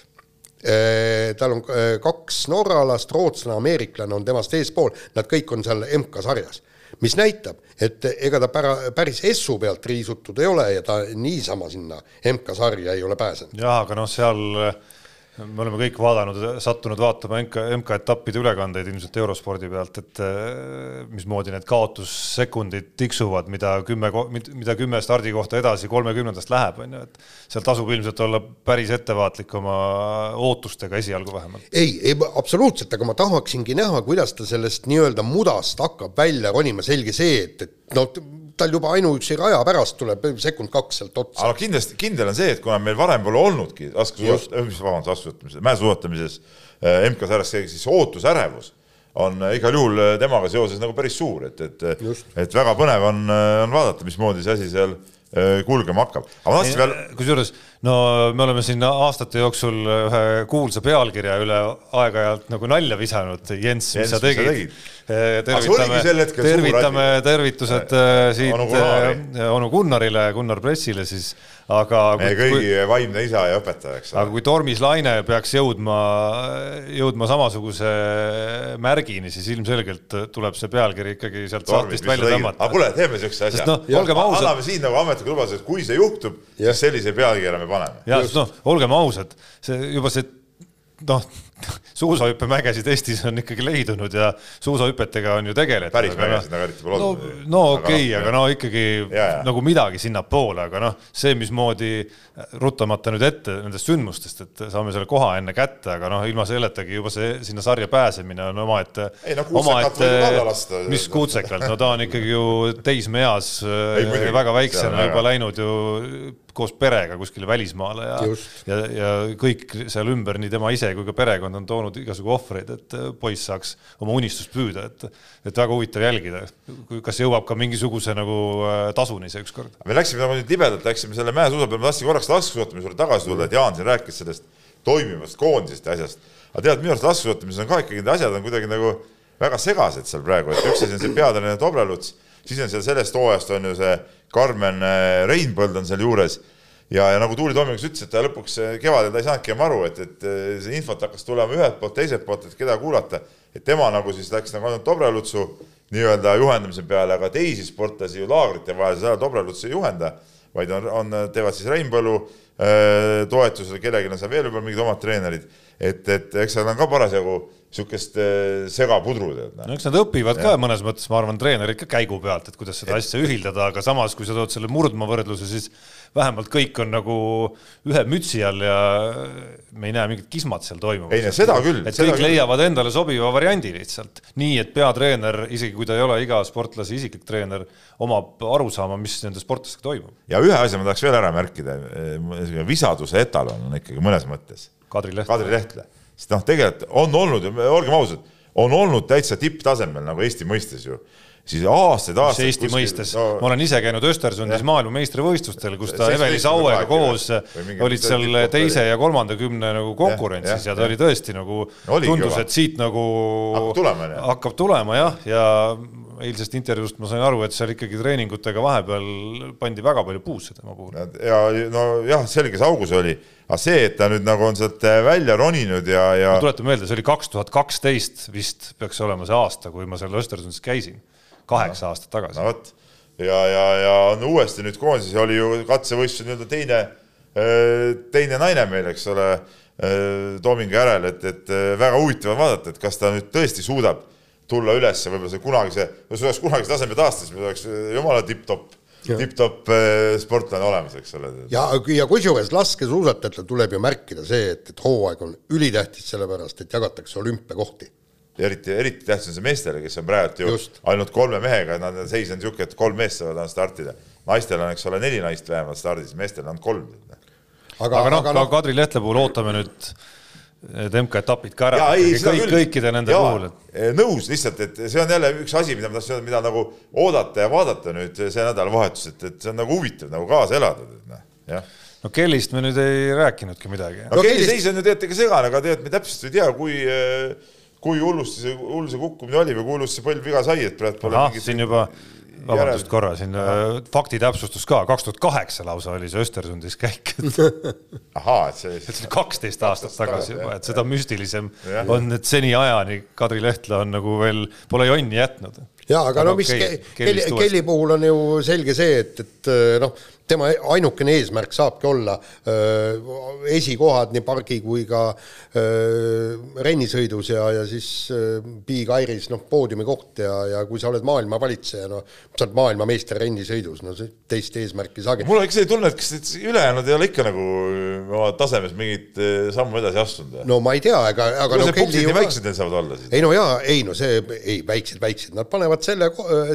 eh, tal on kaks norralast, rootslane, ameeriklane on temast eespool, nad kõik on seal MK-sarjas mis näitab, et ega ta pära-, päris Essu pealt riisutud ei ole ja ta niisama sinna MK-sarja ei ole pääsenud. jah, aga noh, seal me oleme kõik vaadanud, sattunud vaatama MK, MK-etappide ülekandeid ilmselt eurospordi pealt, et eh, mismoodi need kaotussekundid tiksuvad, mida kümme, mida kümme stardikohta edasi kolmekümnendast läheb, on ju, et seal tasub ilmselt olla päris ettevaatlik oma ootustega esialgu vähemalt. ei, ei absoluutselt, aga ma tahaksingi näha, kuidas ta sellest nii-öelda mudast hakkab välja ronima, selge see, et, et no tal juba ainuüksi raja pärast tuleb sekund-kaks sealt otsa. aga kindlasti, kindel on see, et kuna meil varem pole olnudki laskesuusatamises, vabandust, laskesuusatamises, mäesuusatamises äh, MK-sarjas siis ootusärevus on äh, igal juhul äh, temaga seoses nagu päris suur, et, et, et väga põnev on, on vaadata, mismoodi see asi seal kulgema hakkab. aga ma tahtsin veel. kusjuures no me oleme siin aastate jooksul ühe kuulsa pealkirja üle aeg-ajalt nagu nalja visanud, Jens, mis sa tegid? tervitame, tervitame, tervitused siit onu, onu Gunnarile, Gunnar Pressile siis aga meie kõigi kui, vaimne isa ja õpetaja, eks ole. aga kui Tormis Laine peaks jõudma, jõudma samasuguse märgini, siis ilmselgelt tuleb see pealkiri ikkagi sealt sahtlist välja tõmmata. aga kuule, teeme siukse asja. olgem ausad. anname siin nagu ametliku lubaduse, et kui see juhtub, siis sellise pealkirja me paneme. jah, noh, olgem ausad, see juba see noh, suusahüppemägesid Eestis on ikkagi leidunud ja suusahüpetega on ju tegeletud. päris mägesid nagu eriti pole olnud no,. no okei okay, aga no ikkagi ja, ja. nagu midagi sinnapoole, aga noh, see, mismoodi ruttamata nüüd ette nendest sündmustest, et saame selle koha enne kätte, aga noh, ilma selletagi juba see sinna sarja pääsemine on omaette. ei no kuutsekalt võib alla lasta. mis kuutsekalt, no ta on ikkagi ju teismeeas väga väiksena juba läinud ju koos perega kuskile välismaale ja, ja, ja kõik seal ümber, nii tema ise kui ka perekond on toonud igasugu ohvreid, et poiss saaks oma unistust püüda, et, et väga huvitav jälgida, kas jõuab ka mingisuguse nagu äh, tasuni see ükskord. me läksime nagu nüüd libedalt, läksime selle mäesuusa peale, ma tahtsin korraks laskesuusatamise juurde tagasi tulla, et Jaan siin rääkis sellest toimivast koondisest ja asjast. aga tead, minu arust laskesuusatamises on ka ikkagi need asjad on kuidagi nagu väga segased seal praegu, et üks asi on see peatreener Dobreluts, siis on seal sellest hooajast on ju see Karmen äh, Reinpõld on seal juures. Ja, ja nagu Tuuli Tomikas ütles, et ta lõpuks äh, kevadel ta ei saanudki enam aru, et, et äh, see infot hakkas tulema ühelt poolt, teiselt poolt, et keda kuulata, et tema nagu siis läks nagu ainult Dobrelutsu nii-öelda juhendamise peale, aga teisi sportlasi ju laagrite vahel seda Dobreluts ei juhenda, vaid on, on, teevad siis Reinpõllu, äh, toetusel, kellelgi on seal veel võib-olla mingid omad treenerid, et, et eks seal on ka parasjagu niisugust äh, segapudru tead. no eks nad õpivad ka mõnes mõttes, ma arvan, treenerid ka käigu pealt, et kuidas seda asja ühildada, aga samas, kui sa tood selle murdma võrdluse, siis vähemalt kõik on nagu ühe mütsi all ja me ei näe mingit kismat seal toimumas. ei no seda küll. et kõik küll. leiavad endale sobiva variandi lihtsalt, nii et peatreener, isegi kui ta ei ole iga sportlase isiklik treener, omab arusaama, mis nende sportlastega toimub. ja ühe asja ma tahaks veel ära märkida, visaduse etalon on ikkagi mõnes mõttes Kadri Leht. Kadri Lehtla sest noh, tegelikult on olnud, olgem ausad, on olnud täitsa tipptasemel nagu Eesti mõistes ju siis aastaid, aastaid. Eesti kuskil, mõistes no,, ma olen ise käinud Östersundis maailmameistrivõistlustel, kus ta Eveli Sauega koos olid seal teise ja kolmanda kümne nagu konkurentsis ja, ja, ja ta oli tõesti nagu no,, tundus, et siit nagu hakkab tulema, hakkab tulema jah, ja eilsest intervjuust ma sain aru, et seal ikkagi treeningutega vahepeal pandi väga palju puusse tema puhul. ja nojah, selge see augus oli, aga see, et ta nüüd nagu on sealt välja roninud ja, ja. tuletan meelde, see oli kaks tuhat kaksteist vist peaks olema see aasta, kui ma seal Östersundis käisin, kaheksa no, aastat tagasi. no vot ja, ja, ja on uuesti nüüd koondises oli ju katsevõistlus nii-öelda teine, teine naine meil, eks ole Toomingu järel, et, et väga huvitav on vaadata, et kas ta nüüd tõesti suudab tulla üles võib-olla see kunagise, no see oleks kunagise taseme taastas, meil oleks jumala tipp-topp tipp-topp äh, sportlane olemas, eks ole. ja, ja kusjuures laskesuusatajatel tuleb ju märkida see, et, et hooaeg on ülitähtis, sellepärast et jagatakse olümpiakohti. Eriti, eriti tähtis on see meestele, kes on praegu ju Just. ainult kolme mehega, nad on seis on niisugune, et kolm meest saavad startida. naistel on, eks ole, neli naist vähemalt stardis, meestel on kolm. aga, aga noh, ka no, Kadri Lehtla puhul ootame nüüd need MK-etapid ka ära, kõik, kõikide nende ja, puhul. nõus, lihtsalt, et see on jälle üks asi, mida ma tahtsin öelda, mida nagu oodata ja vaadata nüüd see nädalavahetus, et, et see on nagu huvitav nagu kaasa elada, noh, jah no Kellist me nüüd ei rääkinudki midagi. no, no Kelli seis on ju tegelikult ikka segane, aga tegelikult me täpselt ei tea, kui kui hullusti see, hull see kukkumine oli või kui hullusti see põlv viga sai, et praegu pole mingit... siin juba vabandust korra, siin äh, fakti täpsustus ka, kaks tuhat kaheksa lausa oli see Östersundis käik ahaa, et see. see oli kaksteist aastat tagasi juba, et seda müstilisem ja. on, et seniajani Kadri Lehtla on nagu veel, pole jonni jätnud. Ja aga, aga no mis okay, Kelly, Kelly puhul on ju selge see, et, et noh, tema ainukene eesmärk saabki olla öö, esikohad nii pargi kui ka öö, rennisõidus ja, ja siis Big Airis noh, poodiumi koht ja, ja kui sa oled maailma valitseja, no sa oled maailmameister rennisõidus, no teist eesmärki saagi. mul on ikka selline tunne, et kas ülejäänud ei ole ikka nagu oma tasemes mingit sammu edasi astunud? no ma ei tea, ega, aga no Kelly nii väiksed need saavad olla siis? ei no jaa, ei no see, ei väiksed, väiksed, nad panevad selle,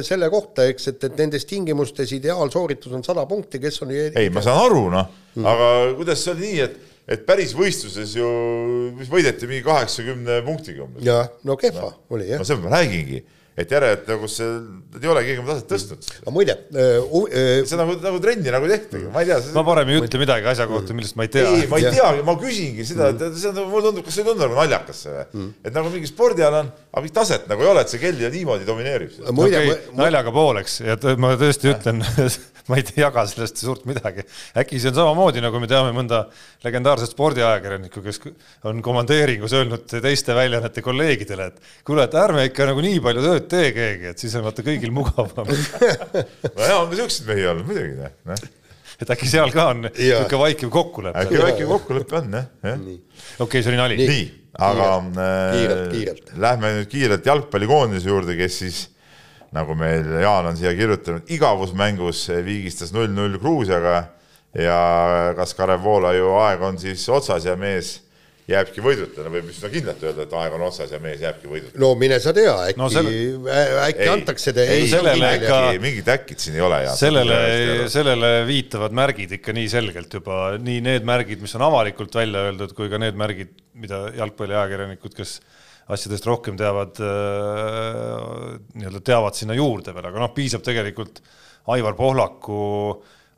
selle kohta, eks, et, et nendes tingimustes ideaalsooritus on sada punkti, kes on ei, ma saan aru, noh mm., aga kuidas see oli nii, et, et päris võistluses ju, mis võideti mingi kaheksakümne punktiga umbes. jah, no kehva no. oli jah. no seda ma räägingi et järelikult nagu see, ei ole keegi oma taset tõstnud. aga muide uh,. Uh, see nagu, nagu trenni nagu tehtagi, ma ei tea. ma parem ei ütle midagi asja kohta, millest ma ei tea. ei, ma ei teagi, ma küsingi seda mm., et see on, mulle tundub, kas see ei tundu nagu naljakas see või mm.? et nagu mingi spordiala on, aga mingit taset nagu ei ole, et see kell ja niimoodi domineerib. Okay, naljaga pooleks ja ma tõesti ütlen ma ei jaga sellest suurt midagi. äkki see on samamoodi, nagu me teame mõnda legendaarset spordiajakirjanikku, kes on komandeeringus öelnud teiste väljaannete kolleegidele, et kuule, et ärme ikka nagu nii palju tööd tee keegi, et siis on vaata kõigil mugavam no jaa, on ka siukseid mehi olnud muidugi, noh et äkki seal ka on niisugune vaikiv kokkulepe. äkki vaikiv kokkulepe on jah, jah. okei see oli nali. nii, aga kiirelt, äh, kiirelt. lähme nüüd kiirelt jalgpallikoondise juurde, kes siis nagu meil Jaan on siia kirjutanud, igavusmängus viigistas null-null Gruusiaga ja kas Kalev Voolaiu aeg on siis otsas ja mees jääbki võiduta, no võib üsna kindlalt öelda, et aeg on otsas ja mees jääbki võiduta. no mine sa tea, äkki no, selle... äkki ei, antakse te ei, sellele ikka mingit äkit siin ei ole. sellele, sellele viitavad märgid ikka nii selgelt juba, nii need märgid, mis on avalikult välja öeldud, kui ka need märgid, mida jalgpalliajakirjanikud, kes asjadest rohkem teavad, äh, nii-öelda teavad sinna juurde veel, aga noh, piisab tegelikult Aivar Pohlaku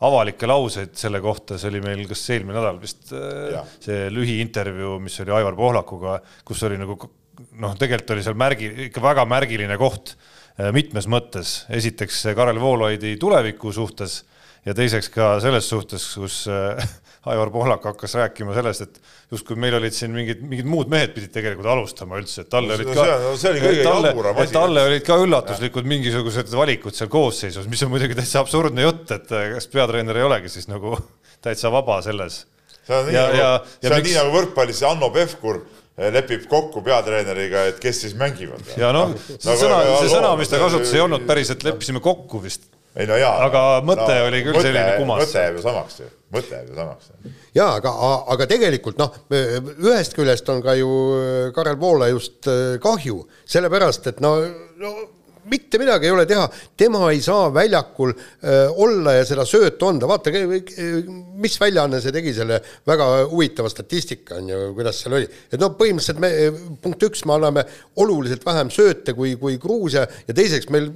avalikke lauseid selle kohta, see oli meil kas eelmine nädal vist äh, ja. see lühiintervjuu, mis oli Aivar Pohlakuga, kus oli nagu noh, tegelikult oli seal märgi, ikka väga märgiline koht äh, mitmes mõttes. esiteks Karel Voolaidi tuleviku suhtes ja teiseks ka selles suhtes, kus Aivar Pohlak hakkas rääkima sellest, et justkui meil olid siin mingid, mingid muud mehed pidid tegelikult alustama üldse, et talle olid ka, talle, et talle olid ka üllatuslikud mingisugused valikud seal koosseisus, mis on muidugi täitsa absurdne jutt, et kas peatreener ei olegi siis nagu täitsa vaba selles see on nii ja, nagu ja, see ja on miks nii nagu võrkpallis see Hanno Pevkur eh, lepib kokku peatreeneriga, et kes siis mängivad. ja noh, see Nagu- sõna, ja see sõna, loo- mis ta kasutas, ei olnud päris, et leppisime kokku vist. Ei no jaa. Aga mõte oli küll selline kumas. mõte jääb ju samaks ju, mõte jääb ju samaks. jaa, aga, aga tegelikult noh, ühest küljest on ka ju Karel Voolaiust äh, kahju, sellepärast et no, no mitte midagi ei ole teha, tema ei saa väljakul äh, olla ja seda söötu anda, vaata, mis väljaanne see tegi selle väga huvitava statistika on ju, kuidas seal oli, et noh, põhimõtteliselt me punkt üks, me anname oluliselt vähem sööte kui, kui Gruusia ja teiseks meil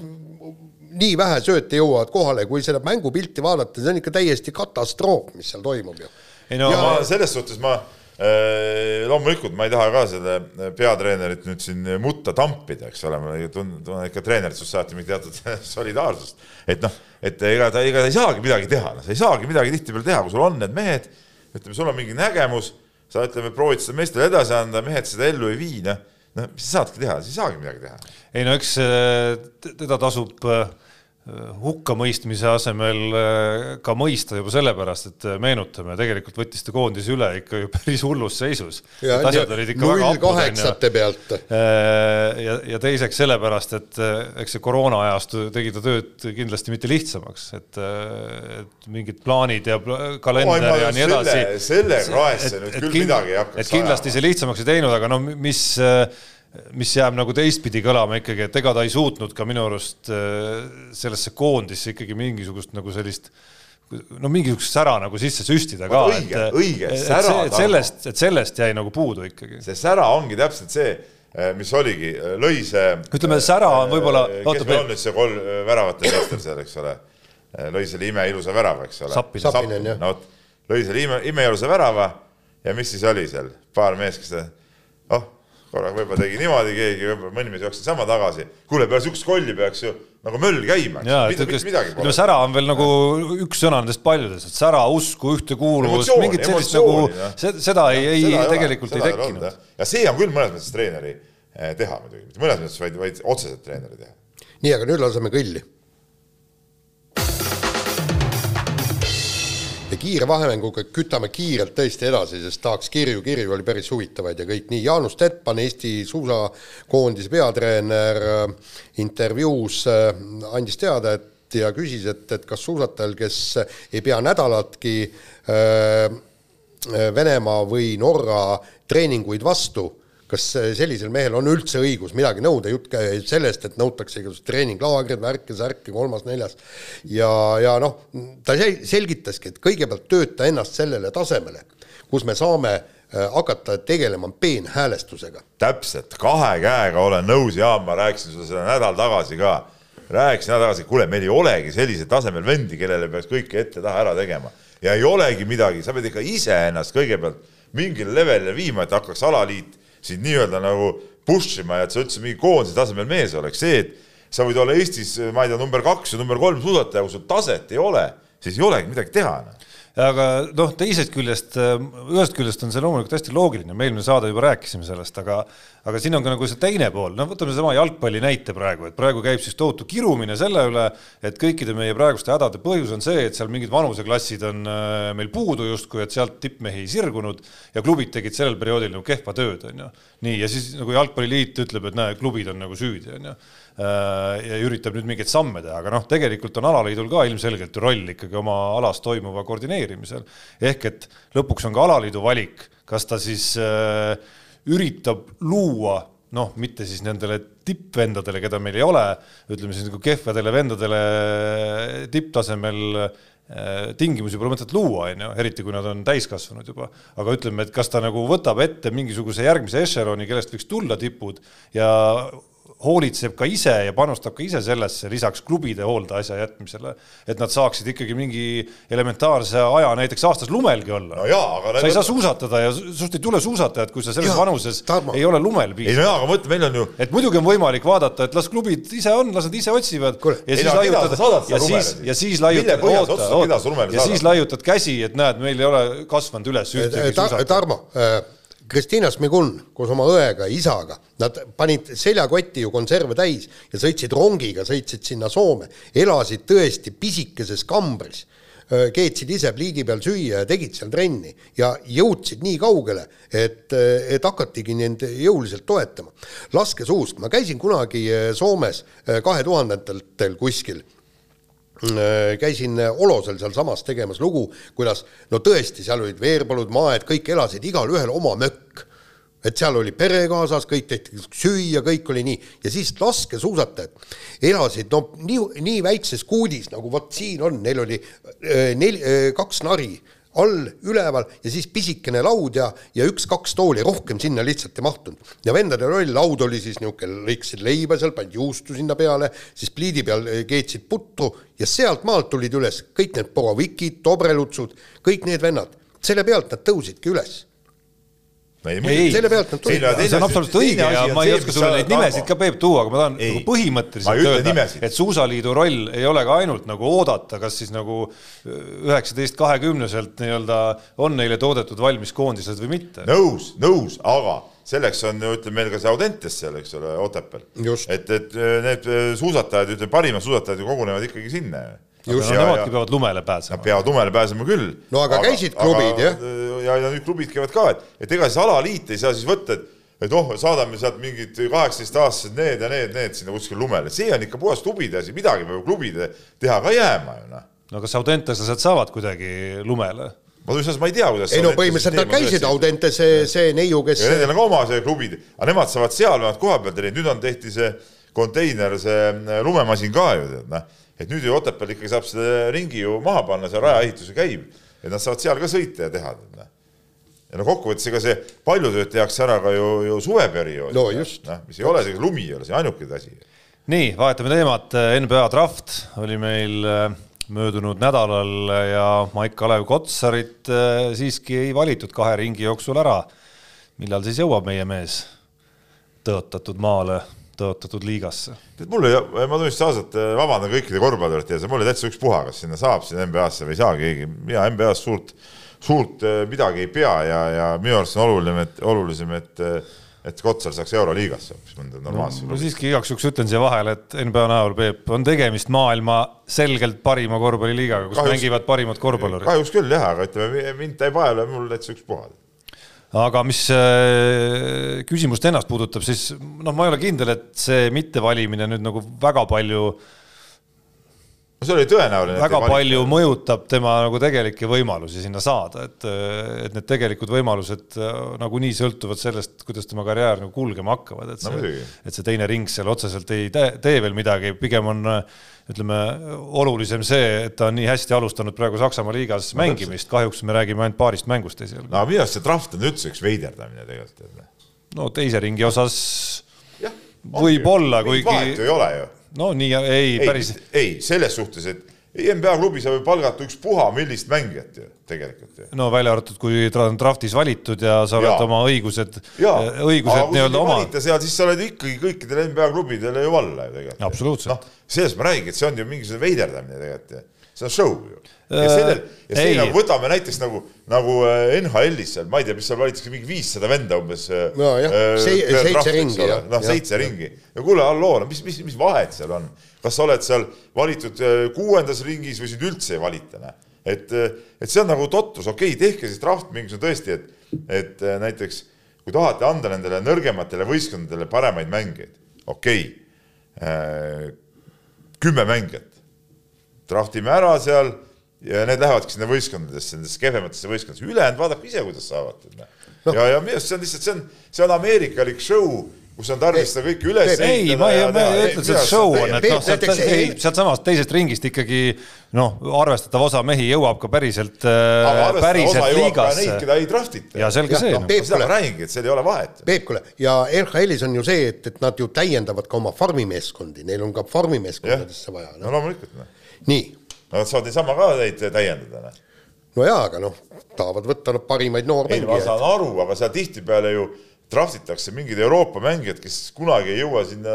nii vähe sööte jõuavad kohale, kui seda mängupilti vaadata, see on ikka täiesti katastroof, mis seal toimub ju. Ei no ja ma, selles suhtes ma äh, loomulikult ma ei taha ka selle peatreenerit nüüd siin mutta tampida, eks ole, ma tunnen, tunnen ikka treeneritust saati mingi teatud solidaarsust, et noh, et ega ta, ega ta ei saagi midagi teha, noh, sa ei saagi midagi tihtipeale teha, kui sul on need mehed, ütleme, sul on mingi nägemus, sa ütleme, proovid seda meestele edasi anda, mehed seda ellu ei vii, noh, noh, mis sa saadki teha, sa ei saagi midagi teha. ei no eks äh, teda tasub äh, hukkamõistmise asemel äh, ka mõista juba sellepärast, et äh, meenutame, tegelikult võttis ta koondise üle ikka ju päris hullus seisus. null kaheksate pealt. ja, ja teiseks sellepärast, et äh, eks see koroona ajastu tegi ta tööd kindlasti mitte lihtsamaks, et, et mingid plaanid ja kalender ja nii edasi selle- selle kraesse nüüd küll midagi ei hakkaks et kindlasti see lihtsamaks ei teinud, aga no mis, mis jääb nagu teistpidi kõlama ikkagi, et ega ta ei suutnud ka minu arust äh, sellesse koondisse ikkagi mingisugust nagu sellist no mingisugust sära nagu sisse süstida ka. Õige, õige, sära, sellest, et sellest jäi nagu puudu ikkagi. see sära ongi täpselt see, mis oligi, lõi see. Ütleme, sära on võib-olla- kes meil on nüüd see kolm väravate meister seal, eks ole. lõi selle imeilusa värava, eks ole. Sappinen. Sappinen, jah. no vot, lõi selle ime, imeilusa värava ja mis siis oli seal, paar meest, kes oh, korraga võib-olla tegi niimoodi keegi, võib-olla mõni mees jooksis sama tagasi. kuule, peale siukest kolli peaks ju nagu möll käima, ja, mitte midagi ütleme, pole. sära on veel nagu üks sõna nendest paljudest, et sära, usku, ühtekuuluvust, mingit sellist nagu seda ei, ei Seda ole, tegelikult ei tekkinud ja see on küll mõnes mõttes treeneri eh, teha muidugi, mitte mõnes mõttes, vaid, vaid otseselt treeneri teha. nii, aga nüüd laseme kõlli. Ja kiire vahemänguga kütame kiirelt tõesti edasi, sest tahaks kirju, kirju oli päris huvitavaid ja kõik nii, Jaanus Tettpan, Eesti suusakoondise peatreener äh, intervjuus äh, andis teada, et ja küsis, et, et kas suusatajal, kes ei pea nädalatki äh, Venemaa või Norra treeninguid vastu, kas sellisel mehel on üldse õigus midagi nõuda, jutt käib sellest, et nõutakse igasugused treeninglaagrid, värke, särke, kolmas-neljas ja, ja noh, ta sel- selgitaski, et kõigepealt tööta ennast sellele tasemele, kus me saame äh, hakata tegelema peenhäälestusega. täpselt, kahe käega olen nõus, Jaan, ma rääkisin sulle seda nädal tagasi ka. rääkisin nädal tagasi, kuule, meil ei olegi sellisel tasemel vendi, kellele peaks kõike ette-taha ära tegema. Ja ei olegi midagi, sa pead ikka iseennast kõigepealt mingile levelile viima, et hakkaks alaliit sind nii-öelda nagu push ima ja et sa üldse mingi koondise tasemel mees oleks, see, et sa võid olla Eestis, ma ei tea, number kaks või number kolm suusataja, kui sul taset ei ole, siis ei olegi midagi teha enam aga noh, teisest küljest, ühest küljest on see loomulikult hästi loogiline, me eelmine saade juba rääkisime sellest, aga aga siin on ka nagu see teine pool, no võtame sama jalgpalli näite praegu, et praegu käib siis tohutu kirumine selle üle, et kõikide meie praeguste hädade põhjus on see, et seal mingid vanuseklassid on äh, meil puudu justkui, et sealt tippmehi ei sirgunud ja klubid tegid sellel perioodil nagu kehva tööd, on ju. nii, ja siis nagu jalgpalliliit ütleb, et näe, klubid on nagu süüdi, on ju ja üritab nüüd mingeid samme teha, aga noh, tegelikult on alaliidul ka ilmselgelt ju roll ikkagi oma alas toimuva koordineerimisel. ehk et lõpuks on ka alaliidu valik, kas ta siis äh, üritab luua noh, mitte siis nendele tippvendadele, keda meil ei ole, ütleme siis nagu kehvadele vendadele tipptasemel äh, tingimusi pole mõtet luua, on ju, eriti kui nad on täiskasvanud juba. aga ütleme, et kas ta nagu võtab ette mingisuguse järgmise ešeloni, kellest võiks tulla tipud ja hoolitseb ka ise ja panustab ka ise sellesse lisaks klubide hoolde asja jätmisele, et nad saaksid ikkagi mingi elementaarse aja näiteks aastas lumelgi olla. No sa ei saa suusatada ja sinust ei tule suusatajat, kui sa selles Jaa, vanuses Tarmo. ei ole lumel ei piisavalt no jaa, aga mõtle, meil on ju et muidugi on võimalik vaadata, et las klubid ise on, las nad ise otsivad ja ei siis laiutad ja siis ja siis laiutad, oota, oota. ja siis laiutad käsi, et näed, meil ei ole kasvanud üles ühtegi Ta, suusatajat. Tarmo, Kristiina Smigun koos oma õega isaga, nad panid seljakotti ju konserve täis ja sõitsid rongiga, sõitsid sinna Soome, elasid tõesti pisikeses kambris keetsid ise pliidi peal süüa ja tegid seal trenni ja jõudsid nii kaugele, et, et hakatigi neid jõuliselt toetama. laskesuusk, ma käisin kunagi Soomes kahe tuhandendatel kuskil käisin Olosel sealsamas tegemas lugu, kuidas no tõesti, seal olid veerpalud, maaed, kõik elasid igalühel oma mökk. Et seal oli pere kaasas, kõik tehti süüa, kõik oli nii. Ja siis laskesuusatajad elasid no nii, nii väikses kuudis nagu vot siin on, neil oli äh, nel-, äh, kaks nari all, üleval ja siis pisikene laud ja, ja üks-kaks tooli, rohkem sinna lihtsalt ei mahtunud. ja vendade roll, laud oli siis niisugune, lõikasid leiba seal, pandi juustu sinna peale, siis pliidi peal äh, keetsid putru ja sealt maalt tulid üles kõik need Borovikid, Dobrelutsud, kõik need vennad, selle pealt nad tõusidki üles ei, selle pealt nad tulid. see on absoluutselt õige ja ma ei oska sulle neid nimesid ka, Peep, tuua, aga ma tahan ei, nagu põhimõtteliselt öelda, et Suusaliidu roll ei ole ka ainult nagu oodata, kas siis nagu üheksateist kahekümneselt nii-öelda on neile toodetud valmis koondised või mitte. nõus, nõus, aga selleks on ju, ütleme meil ka see Audentes seal, eks ole, Otepääl. et, et need suusatajad, ütleme parimad suusatajad ju kogunevad ikkagi sinna just, no nemadki peavad lumele pääsema. Nad peavad lumele pääsema küll. no aga, aga käisid klubid, jah? ja, ja nüüd klubid käivad ka, et, et ega siis alaliit ei saa siis võtta, et et oh, saadame sealt mingid kaheksateistaastased need ja need, need sinna kuskile lumele, see on ikka puhas klubide asi, midagi peab klubid teha ka jääma ju noh. no kas Audenteslased saavad kuidagi lumele? Ma tusjas, ma ei tea, kuidas ei no põhimõtteliselt nad käisid Audentes, see, see neiu, kes Nendel on ka oma see klubid, aga nemad saavad seal, nad koha peal treenida, nüüd on tehti see konteiner, see lumemasin ka ju tead, noh et nüüd ju Otepääl ikkagi saab selle ringi ju maha panna, see rajaehitus ju käib, et nad saavad seal ka sõita ja teha. Noh. ja no kokkuvõttes ega see palju tööd tehakse ära ka ju, ju suveperioodil no,. noh, mis ei ole, see lumi ei ole see ainuke asi. nii, vahetame teemat, NBA draft oli meil äh, möödunud nädalal ja Maik-Kalev Kotsarit äh, siiski ei valitud kahe ringi jooksul ära. millal siis jõuab meie mees tõotatud maale tõotatud liigasse. tead, mul oli, ma tunnistan ausalt, vabandan kõikide korvpallurite ees, mul oli täitsa ükspuha, kas sinna saab sinna NBA-sse või ei saa keegi, mina NBA-s suurt, suurt eh, midagi ei pea ja, ja minu arust on oluline, et olulisem, et et Kotsar saaks Euroliigasse hoopis mõnda normaalsesse no, no siiski igaks juhuks ütlen siia vahele, et NBA näol, Peep, on tegemist maailma selgelt parima korvpalliliigaga, kus kahjuks, mängivad parimad korvpallurid. kahjuks küll jah, aga ütleme, mind ta ei vaevle, mul täitsa ükspuha aga mis äh, küsimust ennast puudutab, siis noh, ma ei ole kindel, et see mittevalimine nüüd nagu väga palju see oli tõenäoline. väga palju mõjutab tema nagu tegelikke võimalusi sinna saada, et, et need tegelikud võimalused äh, nagunii sõltuvad sellest, kuidas tema karjäär nagu kulgema hakkavad, et see no,, et see teine ring seal otseselt ei tee, tee veel midagi, pigem on ütleme, olulisem see, et ta on nii hästi alustanud praegu Saksamaa liigas no, mängimist, kahjuks me räägime ainult paarist mängust esialgu. no minu arust see draft on üldse üks veiderdamine tegelikult. no teise ringi osas võib-olla, kuigi. vahet ju ei ole ju. No nii, ei, ei, päris. ei, selles suhtes, et NBA klubi saab ju palgata ükspuha millist mängijat ju tegelikult ju. no välja arvatud, kui draftis valitud ja sa oled ja. oma õigused, õigused nii-öelda oma. seal, siis sa oled ikkagi kõikidele NBA klubidele ju valla ju tegelikult. absoluutselt. noh, sellest ma räägingi, et see on ju mingisugune veiderdamine tegelikult ju, see on show ju. ja äh, sellel, ja see nagu võtame näiteks nagu, nagu äh, NHL-is seal, ma ei tea, mis seal valitakse, mingi viissada venda umbes. no jah äh,, seitse ringi. noh, seitse ringi. ja kuule, halloo, no mis, mis, mis vahet seal on? kas sa oled seal valitud äh, kuuendas ringis või sind üldse ei valita, noh. et, äh, et see on nagu totrus, okei okay,, tehke siis draft mingisugune tõesti, et, et äh, näiteks kui tahate anda nendele nõrgematele võistkondadele paremaid mängijaid, okei okay,, kümme mängijat, draftime ära seal ja need lähevadki sinna võistkondadesse, nendesse kehvematesse võistkondadesse, ülejäänud vaadake ise, kuidas saavad. Noh. ja, ja minu arust see on lihtsalt, see on, see on ameerikalik show kus on tarvis seda kõike üles ehitada. ei, ma ei, ma ei ütle, et see show on, et noh, sealt, ei, sealtsamast teisest ringist ikkagi noh, arvestatav osa mehi jõuab ka päriselt, äh, päriselt liigasse. Neid, keda ei draftita. ja selge see. No, seda ma räägingi, et seal ei ole vahet. Peep, kuule, ja NHL-is on ju see, et, et nad ju täiendavad ka oma farmimeeskondi, neil on ka farmimeeskondadesse vaja no.. no loomulikult no.. Nii. Nad saavad niisama ka neid täiendada. no jaa, aga noh, tahavad võtta noh, parimaid noormängijaid. ma saan aru, aga seal tihtipeale ju draftitakse mingid Euroopa mängijad, kes kunagi ei jõua sinna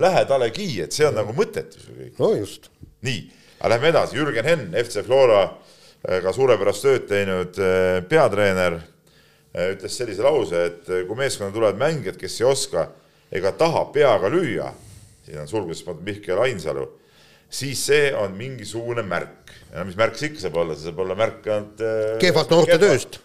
lähedalegi, et see on ja. nagu mõttetus ju kõik. no just. nii, aga lähme edasi, Jürgen Henn, FC Flora äh, ka suurepärast tööd teinud äh, peatreener, äh, ütles sellise lause, et kui meeskonda tulevad mängijad, kes ei oska ega taha peaga lüüa, siin on sulgudes pandud Mihkel Ainsalu, siis see on mingisugune märk. ja mis märk see ikka saab olla, see saab olla märk ainult äh, kehvast noortetööst.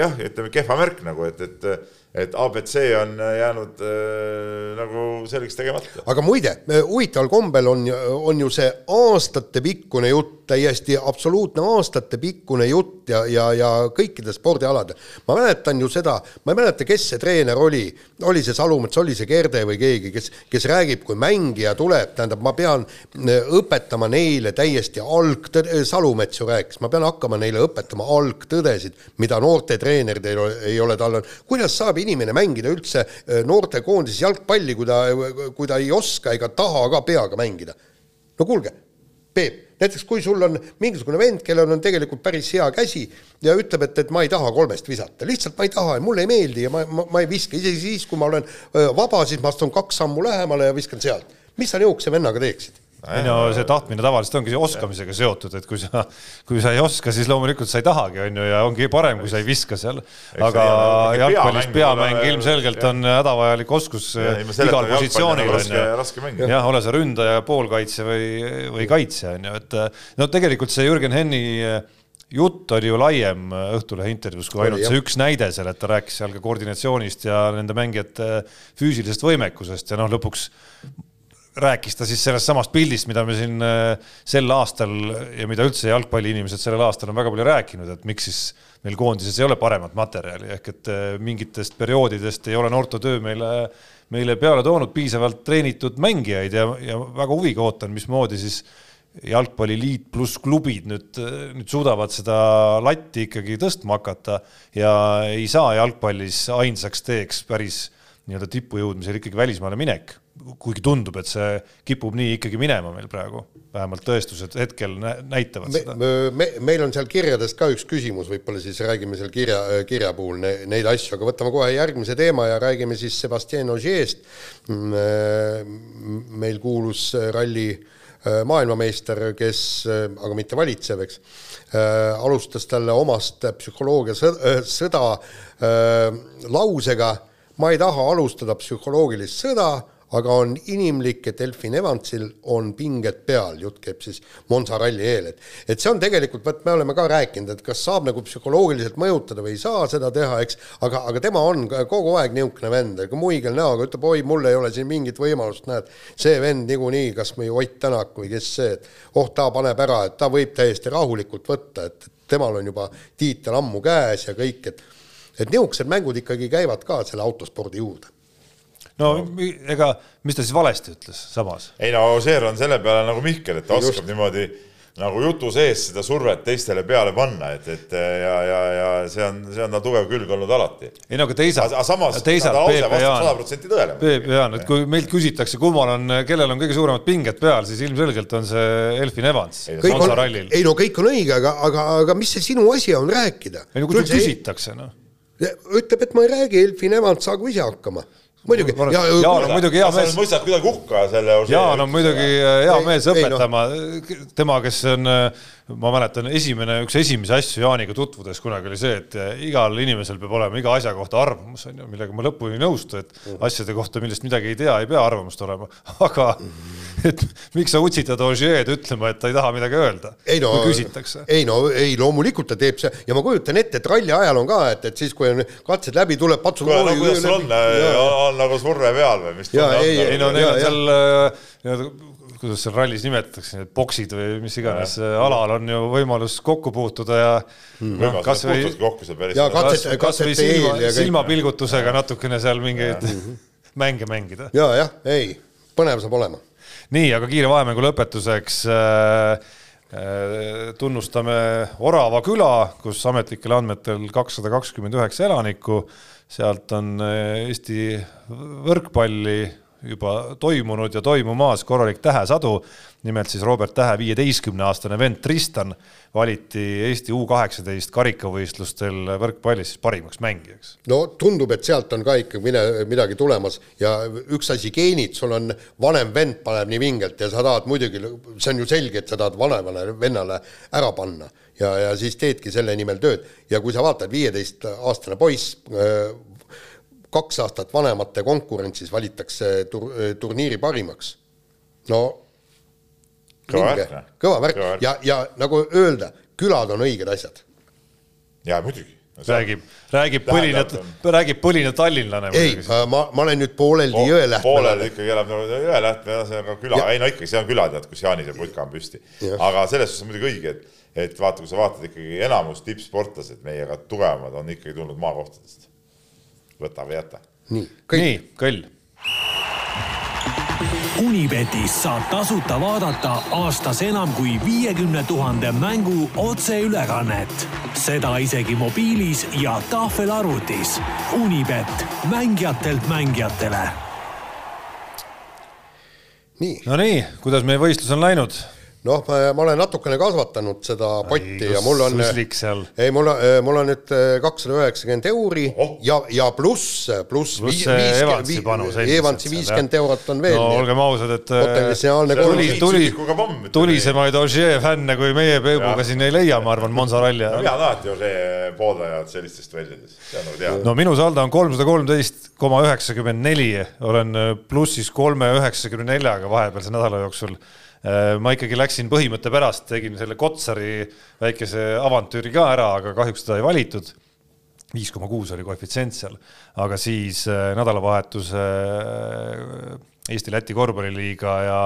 jah, ütleme kehva märk nagu, et, et et abc on jäänud äh, nagu selgeks tegemata. aga muide, huvitaval kombel on, on ju see aastatepikkune jutt, täiesti absoluutne aastatepikkune jutt ja, ja, ja kõikidel spordialadel. ma mäletan ju seda, ma ei mäleta, kes see treener oli, oli see Salumets, oli see Kerde või keegi, kes, kes räägib, kui mängija tuleb, tähendab, ma pean äh, õpetama neile täiesti algtõde, Salumets ju rääkis, ma pean hakkama neile õpetama algtõdesid, mida noortetreenerid ei ole, ei ole talle, kuidas saab inimene mängida üldse äh, noortekoondises jalgpalli, kui ta, kui ta ei oska ega taha ka peaga mängida. no kuulge, Peep, näiteks kui sul on mingisugune vend, kellel on tegelikult päris hea käsi ja ütleb, et, et ma ei taha kolmest visata, lihtsalt ma ei taha ja mulle ei meeldi ja ma, ma, ma ei viska, isegi siis, kui ma olen äh, vaba, siis ma astun kaks sammu lähemale ja viskan sealt. mis sa niisuguse vennaga teeksid? Ei no see tahtmine tavaliselt ongi oskamisega seotud, et kui sa, kui sa ei oska, siis loomulikult sa ei tahagi, on ju, ja ongi parem, kui sa ei viska seal. aga jalgpallis peamäng ilmselgelt on hädavajalik oskus igal positsioonil on ju. jah, ole sa ründaja, poolkaitsja või, või kaitsja on ju, et no tegelikult see Jürgen Henni jutt oli ju laiem Õhtulehe intervjuus kui ainult see üks näide seal, et ta rääkis seal ka koordinatsioonist ja nende mängijate füüsilisest võimekusest ja noh, lõpuks rääkis ta siis sellest samast pildist, mida me siin äh, sel aastal ja mida üldse jalgpalliinimesed sellel aastal on väga palju rääkinud, et miks siis meil koondises ei ole paremat materjali, ehk et äh, mingitest perioodidest ei ole noortetöö meile, meile peale toonud piisavalt treenitud mängijaid ja, ja väga huviga ootan, mismoodi siis jalgpalliliit pluss klubid nüüd, nüüd suudavad seda latti ikkagi tõstma hakata ja ei saa jalgpallis ainsaks teeks päris nii-öelda tippu jõudmisel ikkagi välismaale minek kuigi tundub, et see kipub nii ikkagi minema meil praegu, vähemalt tõestused hetkel näitavad me, seda. Me, meil on seal kirjadest ka üks küsimus, võib-olla siis räägime seal kirja, kirja puhul ne, neid asju, aga võtame kohe järgmise teema ja räägime siis Sebastian Ogier'st. Mm, äh, meil kuulus ralli äh, maailmameister, kes, äh, aga mitte valitsev, eks, alustas talle omast psühholoogia sõda lausega, ma ei taha alustada psühholoogilist sõda aga on inimlik, et Elfin Evansil on pinged peal, jutt käib siis Monza ralli eel, et et see on tegelikult, vot me oleme ka rääkinud, et kas saab nagu psühholoogiliselt mõjutada või ei saa seda teha, eks, aga, aga tema on kogu aeg niisugune vend, muigel näoga ütleb, oi, mul ei ole siin mingit võimalust, näed, see vend niikuinii, kas või Ott Tänak või kes see, et oh, ta paneb ära, et ta võib täiesti rahulikult võtta, et temal on juba tiitel ammu käes ja kõik, et et niisugused mängud ikkagi käivad ka selle autospordi juurde no ega, mis ta siis valesti ütles samas? ei no Ožeer on selle peale nagu Mihkel, et ta oskab Just. niimoodi nagu jutu sees seda survet teistele peale panna, et, et ja, ja, ja see on, see on tal tugev külg olnud alati. ei no aga teisalt. teisalt, ta sada protsenti tõele. Peep ja Jaan, et kui meilt küsitakse, kummal on, kellel on kõige suuremad pinged peal, siis ilmselgelt on see Elfin Evans. ei no kõik on õige, aga, aga, aga mis see sinu asi on rääkida? ei no kui sul küsitakse, noh. ütleb, et ma ei räägi, Elfin Evans, saagu ise hakkama muidugi. Jaan on muidugi hea mees. mõistad kuidagi hukka selle. Jaan on muidugi hea mees õpetama, tema, kes on ma mäletan, esimene, üks esimesi asju Jaaniga tutvudes kunagi oli see, et igal inimesel peab olema iga asja kohta arvamus, on ju, millega ma lõpuni ei nõustu, et mm. asjade kohta, millest midagi ei tea, ei pea arvamust olema, aga et miks sa utsitad Ogier'd ütlema, et ta ei taha midagi öelda, no, kui küsitakse? ei no, ei loomulikult ta teeb see ja ma kujutan ette, et ralli ajal on ka, et, et siis, kui on katsed läbi, tuleb patsu. kuule, no kuidas sul on, on nagu surve peal või mis? ei, no neil on seal äh, kuidas seal rallis nimetatakse, need boksid või mis iganes alal on ju võimalus kokku puutuda ja mm. noh, kasvõi kas, kasvõi silma, silmapilgutusega natukene seal mingeid mänge mängida. ja jah, ei, põnev saab olema. nii, aga kiire vahemängu lõpetuseks äh, äh, tunnustame Orava küla, kus ametlikel andmetel kakssada kakskümmend üheksa elanikku, sealt on äh, Eesti võrkpalli juba toimunud ja toimumas korralik tähesadu. nimelt siis Robert Tähe viieteistkümne-aastane vend Tristan valiti Eesti U kaheksateist karikavõistlustel võrkpallis siis parimaks mängijaks. no tundub, et sealt on ka ikka mine, midagi tulemas ja üks asi, geenid, sul on vanem vend paneb nii vingelt ja sa tahad muidugi, see on ju selge, et sa tahad vanemale vennale ära panna ja, ja siis teedki selle nimel tööd ja kui sa vaatad, viieteistaastane poiss kaks aastat vanemate konkurentsis valitakse tur-, turniiri parimaks. no Kõva värk,, kõva värk ja, ja nagu öelda, külad on õiged asjad. jaa, muidugi. räägib, räägib põline räägib põline tallinlane. ei, ma, ma olen nüüd pooleldi Jõelähtme poolel ikkagi elab nagu Jõelähtme, see on ka küla, ei no ikkagi, see on küla, tead, kus Jaanise putka on püsti. aga selles suhtes on muidugi õige, et, et vaata, kui sa vaatad ikkagi enamus tippsportlased meiega tugevamad on ikkagi tulnud maakohtadest. Võta või jäta. nii, kõik nii, kõll. Unibetis saab tasuta vaadata aastas enam kui viiekümne tuhande mängu otseülekannet. seda isegi mobiilis ja tahvelarvutis. Unibet, mängijatelt mängijatele nii, Nonii, kuidas meie võistlus on läinud? noh, ma olen natukene kasvatanud seda potti ja mul on, seal. ei, mul on, mul on nüüd äh, kakssada üheksakümmend euri Oh. ja, ja pluss, pluss see Evansi panus Evansi viiskümmend eurot on veel no nii olgem ausad, et Potentsiaalne äh, kolm- tuli, tuli tulisemaid Ogier fänne kui meie Peebuga siin ei leia, ma arvan, Monza ralli no ajal. mina olen alati ju see pooldajad sellistest on nagu teada. no minu saldo on kolmsada kolmteist koma üheksakümmend neli, olen äh, plussis kolme üheksakümne neljaga vahepealse nädala jooksul. ma ikkagi läksin põhimõtte pärast, tegin selle Kotsari väikese avantüüri ka ära, aga kahjuks teda ei valitud viis koma kuus oli koefitsient seal, aga siis äh, nädalavahetuse äh, Eesti-Läti korvpalliliiga ja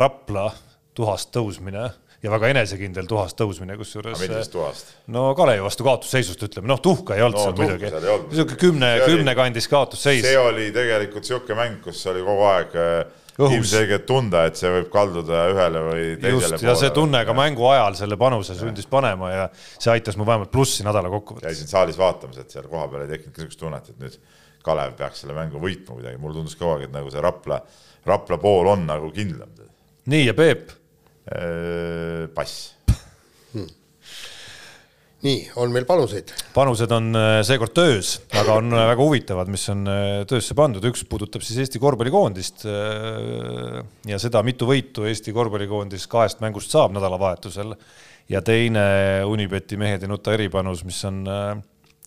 Rapla tuhast tõusmine ja väga enesekindel tuhast tõusmine, kusjuures. millisest tuhast? no Kalevi vastu kaotusseisust ütleme, noh tuhka ei olnud No seal muidugi niisugune kümne kümne kandis kaotusseis see. oli tegelikult niisugune mäng, kus oli kogu aeg äh. Ilmselgelt tunda, et see võib kalduda ühele või teisele just, ja see tunne ka. mängu ajal selle panuse sundis panema ja see aitas mu vähemalt plussi nädala kokkuvõttes. käisin saalis vaatamas, et seal kohapeal ei tekkinud niisugust tunnet, et nüüd Kalev peaks selle mängu võitma kuidagi, mulle tundus kogu aeg, et nagu see Rapla, Rapla pool on nagu kindlam. nii ja Peep, pass. nii, on meil panuseid? panused on äh, seekord töös, aga on äh, väga huvitavad, mis on äh, töösse pandud, üks puudutab siis Eesti korvpallikoondist ja seda, mitu võitu Eesti korvpallikoondis kahest mängust saab nädalavahetusel ja teine Unibeti mehed ei nuta eripanus, mis on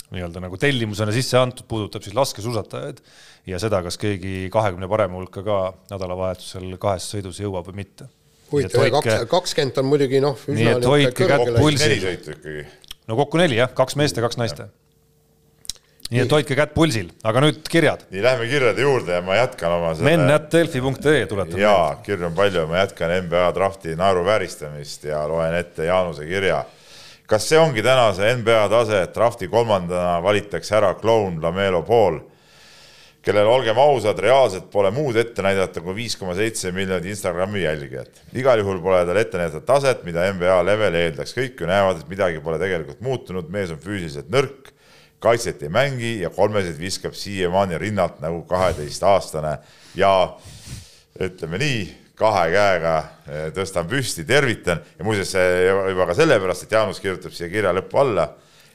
nii-öelda nagu tellimusena sisse antud, puudutab siis laskesuusatajaid ja seda, kas keegi kahekümne parema hulka ka nädalavahetusel kahes sõidus jõuab või mitte. huvitav, kaks, kakskümmend on muidugi noh, Nii et hoidke kätt pulsil. No kokku neli jah, kaks meest ja kaks naist. nii et hoidke kätt pulsil, aga nüüd kirjad. nii, lähme kirjade juurde ja ma jätkan oma men.delfi.ee tuletan jaa, kirju on palju, ma jätkan NBA drafti naeruvääristamist ja loen ette Jaanuse kirja. kas see ongi tänase NBA tase, et drafti kolmandana valitakse ära kloun Lamelo Ball, kellel olgem ausad, reaalselt pole muud ette näidata kui viis koma seitse miljonit Instagrami jälgijat. igal juhul pole tal ette näidata taset, mida NBA level eeldaks, kõik ju näevad, et midagi pole tegelikult muutunud, mees on füüsiliselt nõrk, kaitset ei mängi ja kolmesid viskab siiamaani rinnalt nagu kaheteistaastane. Ja ütleme nii, kahe käega eh, tõstan püsti, tervitan. Ja muuseas juba ka sellepärast, et Jaanus kirjutab siia kirja lõppu alla,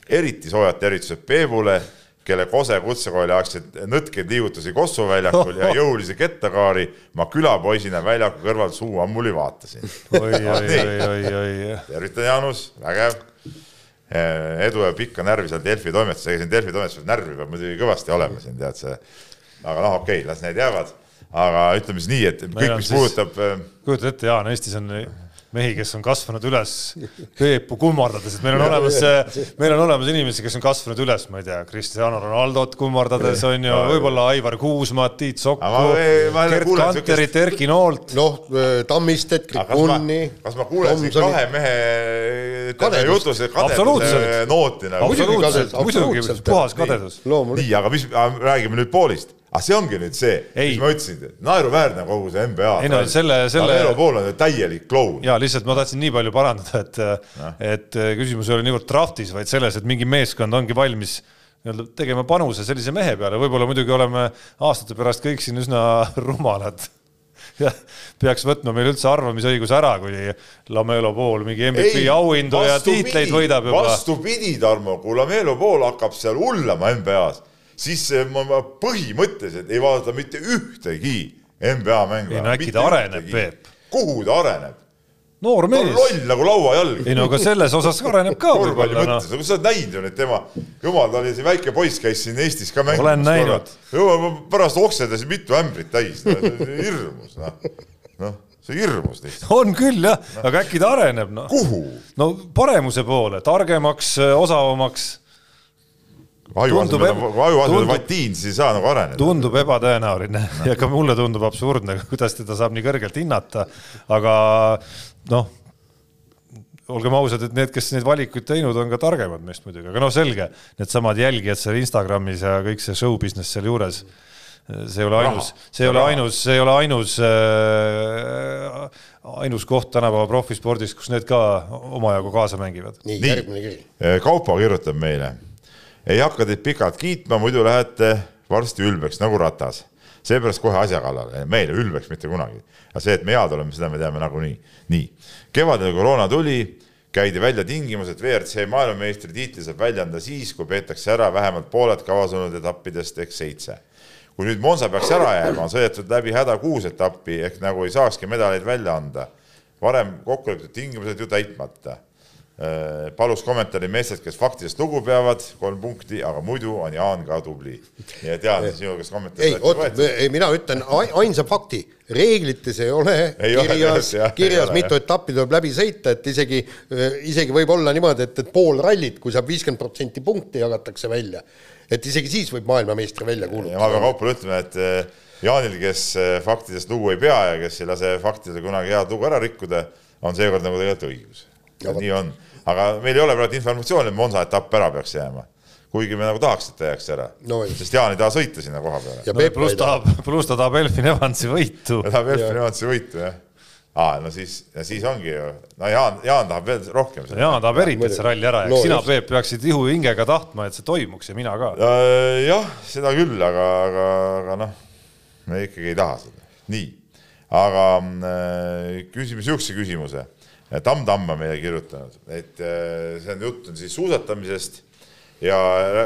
eriti soojad tervitused Peebule, kelle kose kutsekooli aegseid nõtkeid liigutusi Kossu väljakul ja jõulisi kettakaari ma külapoisina väljaku kõrval suu ammuli vaatasin. oi, oi, oi, oi, oi. tervitan, Jaanus, vägev. edu ja pikka närvi seal Delfi toimetuses, ega siin Delfi toimetuses närvi peab muidugi kõvasti olema siin tead see. aga noh, okei okay,, las need jäävad. aga ütleme siis nii, et kõik, mis puudutab äh, kujutad ette, Jaan, Eestis on mehi, kes on kasvanud üles Peepu kummardades, et meil on olemas, meil on olemas inimesi, kes on kasvanud üles, ma ei tea, Cristiano Ronaldot kummardades on ju, võib-olla Aivar Kuusmaad, Tiit Sokku jälle Gerd Kanterit, Erki Noolt. noh, Tammistet, aga kas ma Krikunni, kas ma kuulen siin kahe mehe ütleme, jutus Absoluutselt. kadeduse nooti nagu. Muidugi muidugi puhas kadedus. nii, aga mis, räägime nüüd poolist. Aga see ongi nüüd see, mis ma ütlesin, naeruväärne kogu see NBA. Ei no selle- selle- Lamelo pool on täielik kloun. ja lihtsalt ma tahtsin nii palju parandada, et, et küsimus ei ole niivõrd draftis, vaid selles, et mingi meeskond ongi valmis nii-öelda tegema panuse sellise mehe peale, võib-olla muidugi oleme aastate pärast kõik siin üsna rumalad. jah, peaks võtma meil üldse arvamisõiguse ära, kui Lamelo pool mingi MVP auhindu ja tiitleid võidab juba. vastupidi, Tarmo, kui Lamelo pool hakkab seal hullama NBA-s, siis eh, ma, ma põhimõtteliselt ei vaadata mitte ühtegi NBA mängu. Ei no äkki ta areneb, Peep. kuhu ta areneb? noor ta on mees. loll nagu lauajalg. ei no aga selles osas areneb ka korvpalli võib-olla mõttes, noh. no sa oled näinud ju neid tema, jumal, ta oli see väike poiss, käis siin Eestis ka mängimas. Olen näinud. jumal, ma pärast oksendasin mitu ämbrit täis, hirmus noh, noh, see on hirmus lihtsalt. on küll jah, aga äkki ta areneb noh. kuhu? no paremuse poole, targemaks, osavamaks, aju Tundub asemel aju asemel vatiin, siis ei saa nagu areneda. tundub ebatõenäoline ja ka mulle tundub absurdne, kuidas teda saab nii kõrgelt hinnata, aga noh, olgem ausad, et need, kes neid valikuid teinud, on ka targemad meist muidugi, aga noh, selge, needsamad jälgijad seal Instagramis ja kõik see show business sealjuures, see ei ole ainus, see ei ole ainus, see ei ole ainus äh,, ainus koht tänapäeva profispordis, kus need ka omajagu kaasa mängivad. nii, Nii. järgmine kiri. Kaupo kirjutab meile. Ei hakka teid pikalt kiitma, muidu lähete varsti ülbeks nagu ratas. seepärast kohe asja kallale, meile ülbeks mitte kunagi. aga see, et me head oleme, seda me teame nagunii. nii, kevadel koroona tuli, käidi välja tingimus, et WRC maailmameistritiitli saab välja anda siis, kui peetakse ära vähemalt pooled kavas olnud etappidest ehk seitse kui nüüd Monza peaks ära jääma, on sõidetud läbi häda kuus etappi ehk nagu ei saakski medaleid välja anda. varem kokku lepitud tingimused ju täitmata. Palus kommentaari meestelt, kes faktidest lugu peavad, kolm punkti, aga muidu on Jaan ka tubli. nii et Jaan, sinu käest kommentaari ei, oot, mina ütlen ai- ainsa fakti, reeglites ei ole Ei kirjas ei kirjas ole, mitu etappi tuleb läbi sõita, et isegi, isegi võib olla niimoodi, et, et pool rallit, kui saab viiskümmend protsenti punkti, jagatakse välja. et isegi siis võib maailmameistri välja ja ma pean kuulutada. Kaupale ütlema, et eh, Jaanil, kes faktidest lugu ei pea ja kes ei lase faktidel kunagi head lugu ära rikkuda, on seekord nagu tegelikult õigus. Nii on, aga meil ei ole praegu informatsiooni, et Monza etapp ära peaks jääma. kuigi me nagu tahaks, et ta jääks ära No no, ei.. sest Jaan ei taha sõita sinna koha peale. ja no, pluss tahab, pluss ta tahab Elfin Evansi võitu. ta tahab Elfini Evansi võitu, jah. aa, no siis, ja siis ongi ju, no Jaan, Jaan tahab veel rohkem seda. Jaan tahab eriti, et see ralli ära No jääks, sina, just. Peep, peaksid ihu hingega tahtma, et see toimuks ja mina ka. jah, seda küll, aga, aga, aga noh, me ikkagi ei taha seda. nii, aga äh, küsime sihukese küsimuse. Tamm Tamm on meile kirjutanud, et äh, see on jutt on siis suusatamisest ja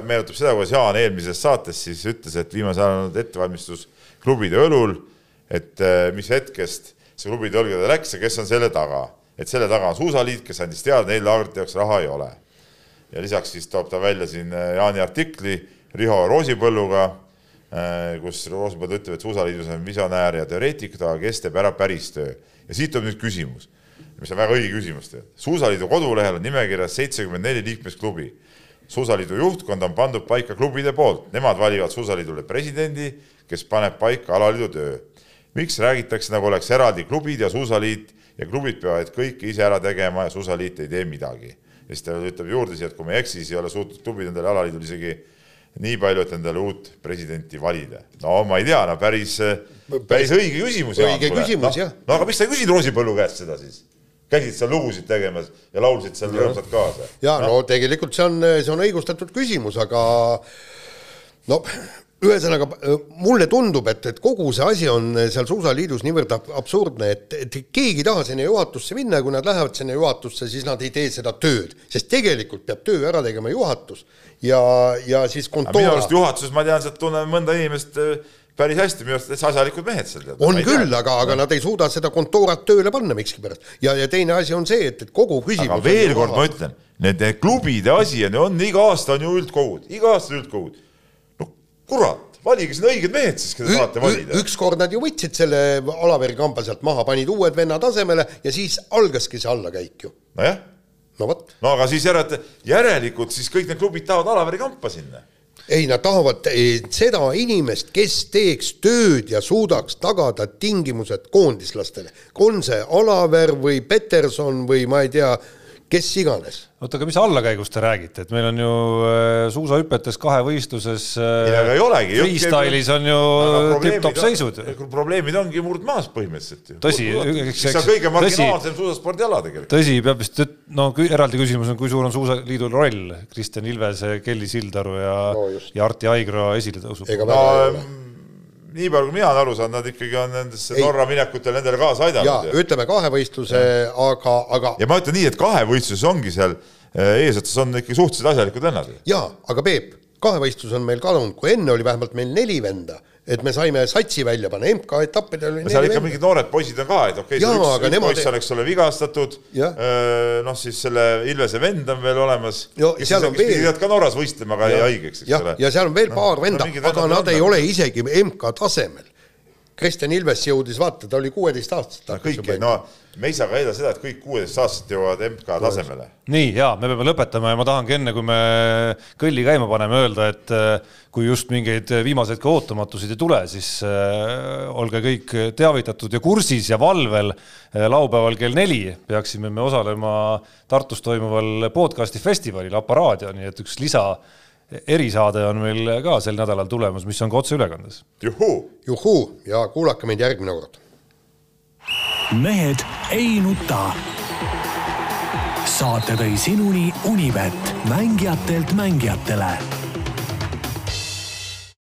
meenutab seda, kuidas Jaan eelmises saates siis ütles, et viimasel ajal on olnud ettevalmistus klubide õlul, et äh, mis hetkest see klubide õlgadele läks ja kes on selle taga. et selle taga on Suusaliit, kes andis teada, neil laagrite jaoks raha ei ole ja lisaks siis toob ta välja siin äh, Jaani artikli Riho Roosipõlluga, kus Roosipõld ütleb, et Suusaliidus on visionäär ja teoreetikud, aga kes teeb ära päris töö. ja siit tuleb nüüd küsimus, mis on väga õige küsimus tegelikult. suusaliidu kodulehel on nimekirjas seitsekümmend neli liikmesklubi. suusaliidu juhtkond on pandud paika klubide poolt, nemad valivad Suusaliidule presidendi, kes paneb paika alaliidu töö. miks räägitakse, nagu oleks eraldi klubid ja Suusaliit ja klubid peavad kõike ise ära tegema ja Suusaliit ei tee midagi ja siis ta ütleb juurde siia, et kui ma ei eksi, siis ei ole suutnud klubid endale alaliidul isegi nii palju, et endale uut presidenti valida. no ma ei tea, no päris, päris õige küsimus. Õige küsimus, jah. no aga miks sa ei küsinud Roosipõllu käest seda siis? Käisid seal lugusid tegemas ja laulsid seal rõõmsalt kaasa. ja no tegelikult see on, see on õigustatud küsimus, aga no ühesõnaga mulle tundub, et, et kogu see asi on seal Suusaliidus niivõrd ab- absurdne, et, et keegi ei taha sinna juhatusse minna ja kui nad lähevad sinna juhatusse, siis nad ei tee seda tööd, sest tegelikult peab töö ära tegema juhatus ja, ja siis minu kontoora arust. juhatuses ma tean, sealt tunnen mõnda inimest äh, päris hästi, minu arust täitsa asjalikud mehed seal. on küll, aga, aga nad ei suuda seda kontoorat tööle panna miskipärast ja, ja teine asi on see, et, et kogu küsimus aga veel kord ma ütlen, nende klubide asi on on iga aasta on ju üldkogud, iga aasta üldkogud. no kurat, valige sinna õiged mehed siis, keda tahate valida. ükskord nad ju võtsid selle Alaveri kamba sealt maha, panid uued vennad asemele ja siis algaski see allakäik ju. nojah, no vot, no aga siis järelikult, järelikult siis kõik need klubid tahavad Alaveri kampa sinna. Ei nad tahavad eh, seda inimest, kes teeks tööd ja suudaks tagada tingimused koondislastele. on see Alaver või Peterson või ma ei tea, kes iganes. oota, aga mis allakäigust te räägite, et meil on ju äh, suusahüpetes kahevõistluses ei, aga ei olegi. freestyle'is on ju tipp-topp seisud. probleemid ongi murdmaas põhimõtteliselt ju. Tõsi, mis eks- on kõige marginaalsem suusaspordiala tegelikult. tõsi, peab vist, no eraldi küsimus on, kui suur on Suusaliidu roll Kristjan Ilvese, Kelly Sildaru ja No ja Arti Aigro esiletõusu ega puhul? väga ei no. Nii palju, kui mina olen aru saanud, nad ikkagi on nendesse Ei. Norra minekutel nendele kaasa ja aidanud. ütleme kahevõistluse, aga, aga ja ma ütlen nii, et kahevõistluses ongi seal eh, eesotsas on ikkagi suhteliselt asjalikud vennad. jaa, aga Peep, kahevõistlus on meil kadunud, kui enne oli vähemalt meil neli venda, et me saime satsi välja panna, MK-etappidel oli seal ikka mingid noored poisid on ka, et okei okay,, üks, üks nemad- poiss on, eks ole, vigastatud Jah.. noh, siis selle Ilvese vend on veel olemas. Kes seal siis- on kes veel- pidid ka Norras võistlema, aga jäi haigeks, eks jah ole,. ja seal on veel paar no venda, mingid aga nad ei veel. ole isegi MK tasemel. Kristjan Ilves jõudis, vaata, ta oli kuueteistaastasest. no kõik, no me ei saa ka eeldada seda, et kõik kuueteistaastased jõuavad MK tasemele. nii ja me peame lõpetama ja ma tahangi enne, kui me kõlli käima paneme, öelda, et äh, kui just mingeid viimaseid ka ootamatusid ei tule, siis äh, olge kõik teavitatud ja kursis ja valvel. Äh, laupäeval kell neli peaksime me osalema Tartus toimuval podcast'i festivalil Aparaadio, nii et üks lisa erisaade on meil ka sel nädalal tulemas, mis on ka otseülekandes. juhuu. juhuu ja kuulake meid järgmine kord mehed ei nuta. saate tõi sinuni Unibet, mängijatelt mängijatele